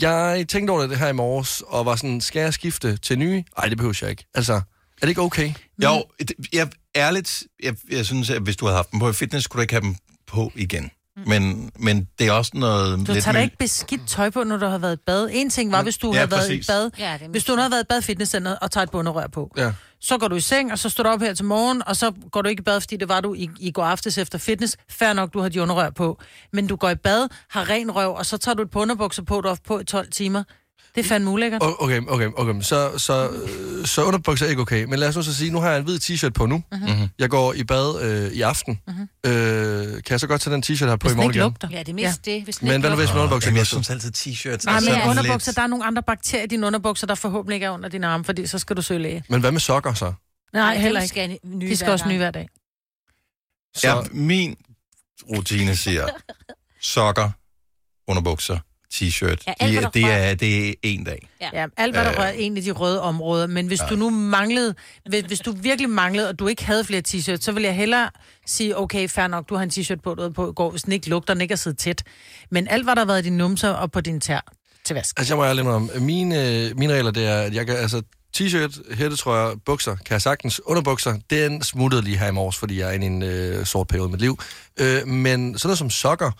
jeg tænkte over det her i morges, og var sådan, skal jeg skifte til nye? Nej, det behøver jeg ikke. Altså, er det ikke okay? Jo, det- jeg, ærligt, jeg, jeg synes, at hvis du havde haft dem på i fitness, skulle du ikke have dem på igen. Men, men det er også noget... Du lidt tager da ikke beskidt tøj på, når du har været i bad. En ting var, hvis du Ja, havde været præcis. i bad. Ja, hvis du havde været i bad fitnesscenteret og tager et bunderør på. Ja. Så går du i seng, og så står du op her til morgen, og så går du ikke i bad, fordi det var du i, i går aftes efter fitness. Fær nok, du har de underrør på. Men du går i bad, har ren røv, og så tager du et på underbukser på, du har på i 12 timer. Det er fandme ulækkert. Okay, okay, okay. Så, så, øh, så underbukser er ikke okay. Men lad os nu så sige, nu har jeg en hvid t-shirt på nu. Mhm. Mm-hmm. Jeg går i bad øh, i aften. Mm-hmm. Øh, kan jeg så godt tage den t-shirt her på Hvis i morgen ikke igen? Ja, det er mest det. Hvis Men hvad nu hvis min underbukser Jamen, jeg synes altid t-shirts Nej, men underbukser, lidt... der er nogle andre bakterier i dine underbukser, der forhåbentlig ikke er under dine arme, fordi så skal du søge læge. Men hvad med sokker så? Nej, heller ikke. skal nye De skal også nye hver dag. Så, Ja, min rutine siger sokker, underbukser, t-shirt. Ja, alt, De, det, er, det er en dag. Ja, ja alt hvad der Øh. rører en af de røde områder. Men hvis Ja. du nu manglede, hvis, hvis du virkelig manglede, og du ikke havde flere t-shirts, så vil jeg hellere sige, okay, fair nok, du har en t-shirt på, du på i går, hvis den ikke lugter, den ikke er siddet tæt. Men alt, hvad der har været i dine numser og på din tær til vask. Altså, jeg må ærlig om, mine, mine regler, det er, at jeg kan, altså, t-shirt, hættetrøjer, bukser, kan jeg sagtens. Underbukser, den smuttede lige her i morges, fordi jeg er inde i en øh, sort periode i mit liv. Øh, men sådan noget som sokker,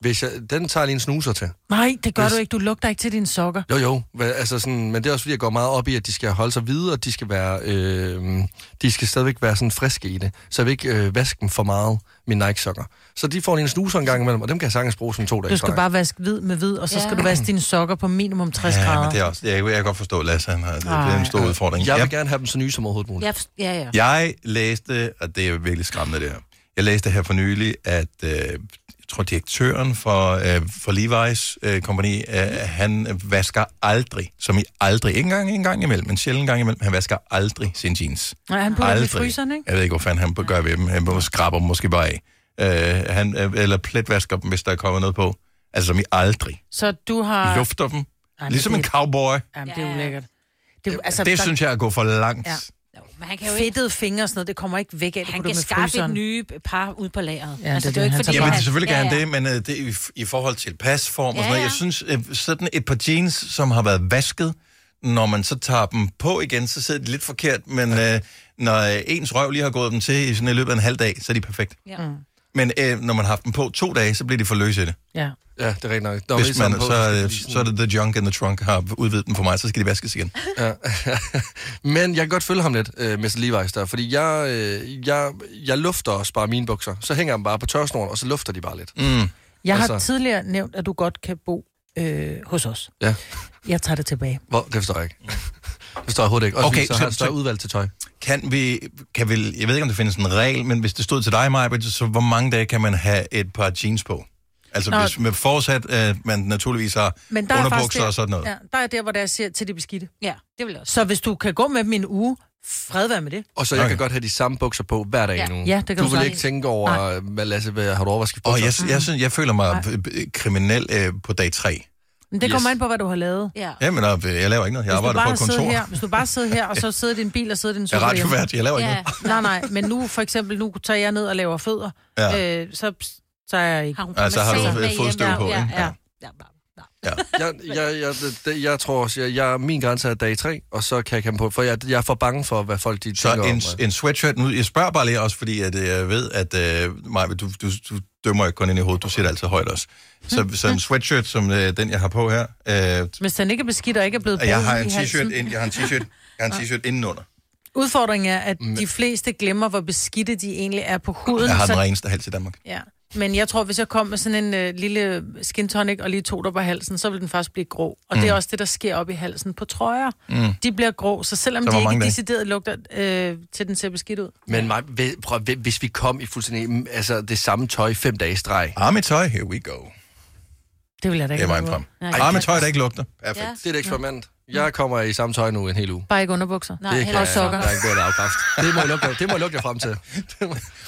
Hvis jeg, den tager lige en snuser til. Nej, det gør Hvis- du ikke. Du lugter ikke til dine sokker. Jo, jo. Altså sådan, men det er også fordi, jeg går meget op i, at de skal holde sig hvide, og de skal være, øh, de skal stadigvæk være sådan friske i det. Så jeg vil ikke øh, vaske dem for meget, mine Nike-sokker. Så de får lige en snuser en gang imellem, og dem kan jeg sagtens bruge sådan to dage. Du skal bare vaske hvid med hvid, og så skal du vaske dine sokker på minimum 60 Ja, grader. men det er også, jeg, jeg kan godt forstå, Lasse, han har, det, det er en stor udfordring. Jeg vil Jeg- gerne have dem så nye som overhovedet muligt. Ja, ja, ja. Jeg læste, og det er virkelig skræmmende det her, jeg læste her for nylig, at øh, tror direktøren for, øh, for Levi's øh, kompagni, øh, han vasker aldrig, som i aldrig, ikke engang en gang imellem, men sjældent en gang imellem, han vasker aldrig sin jeans. Nej, han putter dem i Aldrig. fryseren, ikke? Jeg ved ikke, hvor fanden han gør ved dem. Han må- skraber dem måske bare af. Øh, han, øh, eller pletvasker dem, hvis der er kommet noget på. Altså som i aldrig. Så du har... Lufter dem. Ej, Ligesom det- en cowboy. Jamen, det er ulækkert. Det, altså, Det der- synes jeg er at gå for langt. Ja. Men han kan jo ikke... Fedtede fingre og sådan noget, det kommer ikke væk af, Han han kan skaffe et nye par ud på lageret. Ja, altså, det det, er er jo det, ikke han fordi... Jamen, han- selvfølgelig kan ja, han ja. det, men øh, det, i, i forhold til pasform og Ja, sådan noget. ja. Jeg synes, øh, sådan et par jeans, som har været vasket, når man så tager dem på igen, så sidder de lidt forkert, men øh, når øh, ens røv lige har gået dem til i sådan i løbet af en halv dag, så er de perfekt. Ja. Men øh, når man har haft dem på to dage, så bliver de for løse i det. Ja. Ja, det er rigtigt nok. Når Hvis vi er man, på, så, øh, så er det The Junk in the Trunk har udvidet dem for mig, så skal de vaskes igen. Ja. Men jeg kan godt følge ham lidt, uh, Mr. Levi's der, fordi jeg, øh, jeg, jeg lufter også bare mine bukser. Så hænger jeg dem bare på tørsnoren, og så lufter de bare lidt. Mm. Jeg har Altså- tidligere nævnt, at du godt kan bo øh, hos os. Ja. Jeg tager det tilbage. Hvor, det forstår jeg ikke. Det forstår jeg overhovedet ikke. Også Okay, okay, så, så- har jeg større så- udvalg til tøj. Kan vi, kan vi, jeg ved ikke, om der findes en regel, men hvis det stod til dig, Maja, så hvor mange dage kan man have et par jeans på? Altså, Nå. hvis med forudsat, at man naturligvis har Men der er underbukser der, og sådan noget. Ja, der er der, hvor der siger til de beskidte. Ja, det vil jeg også. Så hvis du kan gå med dem en uge, fred være med det. Og så jeg Okay. kan godt have de samme bukser på hver dag Ja. nu. Ja, det kan du du vil ikke tænke over, hvad Lasse, hvad, har du overvasket Og bukser? jeg, jeg, synes, jeg føler mig øh, kriminel øh, på dag tre. Men det Yes. kommer an på, hvad du har lavet. Ja. Jamen, øh, jeg laver ikke noget. Jeg Hvis du, arbejder på bare et sidder kontor. her, hvis du bare sidder her, og så sidder i din bil og sidder din Jeg sofa er derhjemme. radiovært, jeg laver ikke ja. Nej, nej, men nu for eksempel, nu tager jeg ned og laver fødder, Ja. ja. øh, så, så er jeg ikke. Har hun Ja, så har du med fodstøv på, Ja, ikke? ja, Ja. Ja. Ja. jeg, jeg, jeg, det- jeg tror også, jeg, jeg, min grænse er dag 3, og så kan jeg komme på, for jeg, jeg er for bange for, hvad folk de Så tænker en, om mig. en sweatshirt, nu, jeg spørger bare lige også, fordi at, øh, jeg ved, at øh, Maja, du, du, du dømmer ikke kun ind i hovedet, du siger det altid højt også. Så, så en sweatshirt, som øh, den, jeg har på her, øh, Hvis den ikke er beskidt og ikke er blevet jeg har en t-shirt, ind, jeg har en t-shirt, jeg har en t-shirt indenunder. Udfordringen er, at de fleste glemmer, hvor beskidte de egentlig er på huden. Jeg har den så- reneste hals i Danmark. Ja. Men jeg tror, hvis jeg kom med sådan en øh, lille skin tonic og lige tog der på halsen, så vil den først blive grå. Og mm. det er også det, der sker op i halsen på trøjer. Mm. De bliver grå, så selvom Så de ikke decideret lugter øh, til den ser beskidt ud. Men mig, ved- prøv, ved- hvis vi kom i fuldstændig mm, altså, det samme tøj fem dage i streg. Army tøj, here we go. Det vil jeg da Det ikke er vejen frem. noget. Army tøj, der ikke lugter. Perfekt. Ja. Det er et eksperiment. Jeg kommer i samme tøj nu en hel uge. Bare ikke underbukser. Nej, det heller ikke jeg, sokker. jeg ikke afkræft. Det må jeg lukke, det må jeg lukke jer frem til.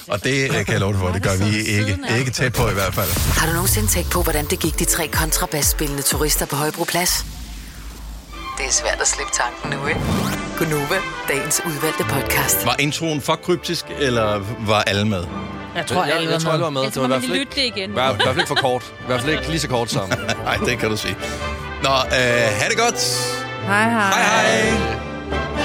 Og det øh, kan jeg love dig for, det gør vi ikke. Ikke tæt på i hvert fald. Har du nogensinde tænkt på, hvordan det gik de tre kontrabasspillende turister på Højbroplads? Det er svært at slippe tanken nu, ikke? Gunova, dagens udvalgte podcast. Var introen for kryptisk, eller var alle med? Jeg tror, jeg, alle jeg tror, alle var med. Jeg Det var i man hvert fald lytte ikke, det igen. i hvert i hvert fald ikke for kort. I hvert fald ikke lige så kort sammen. Nej, det kan du sige. Nå, øh, ha' det godt. 嗨嗨。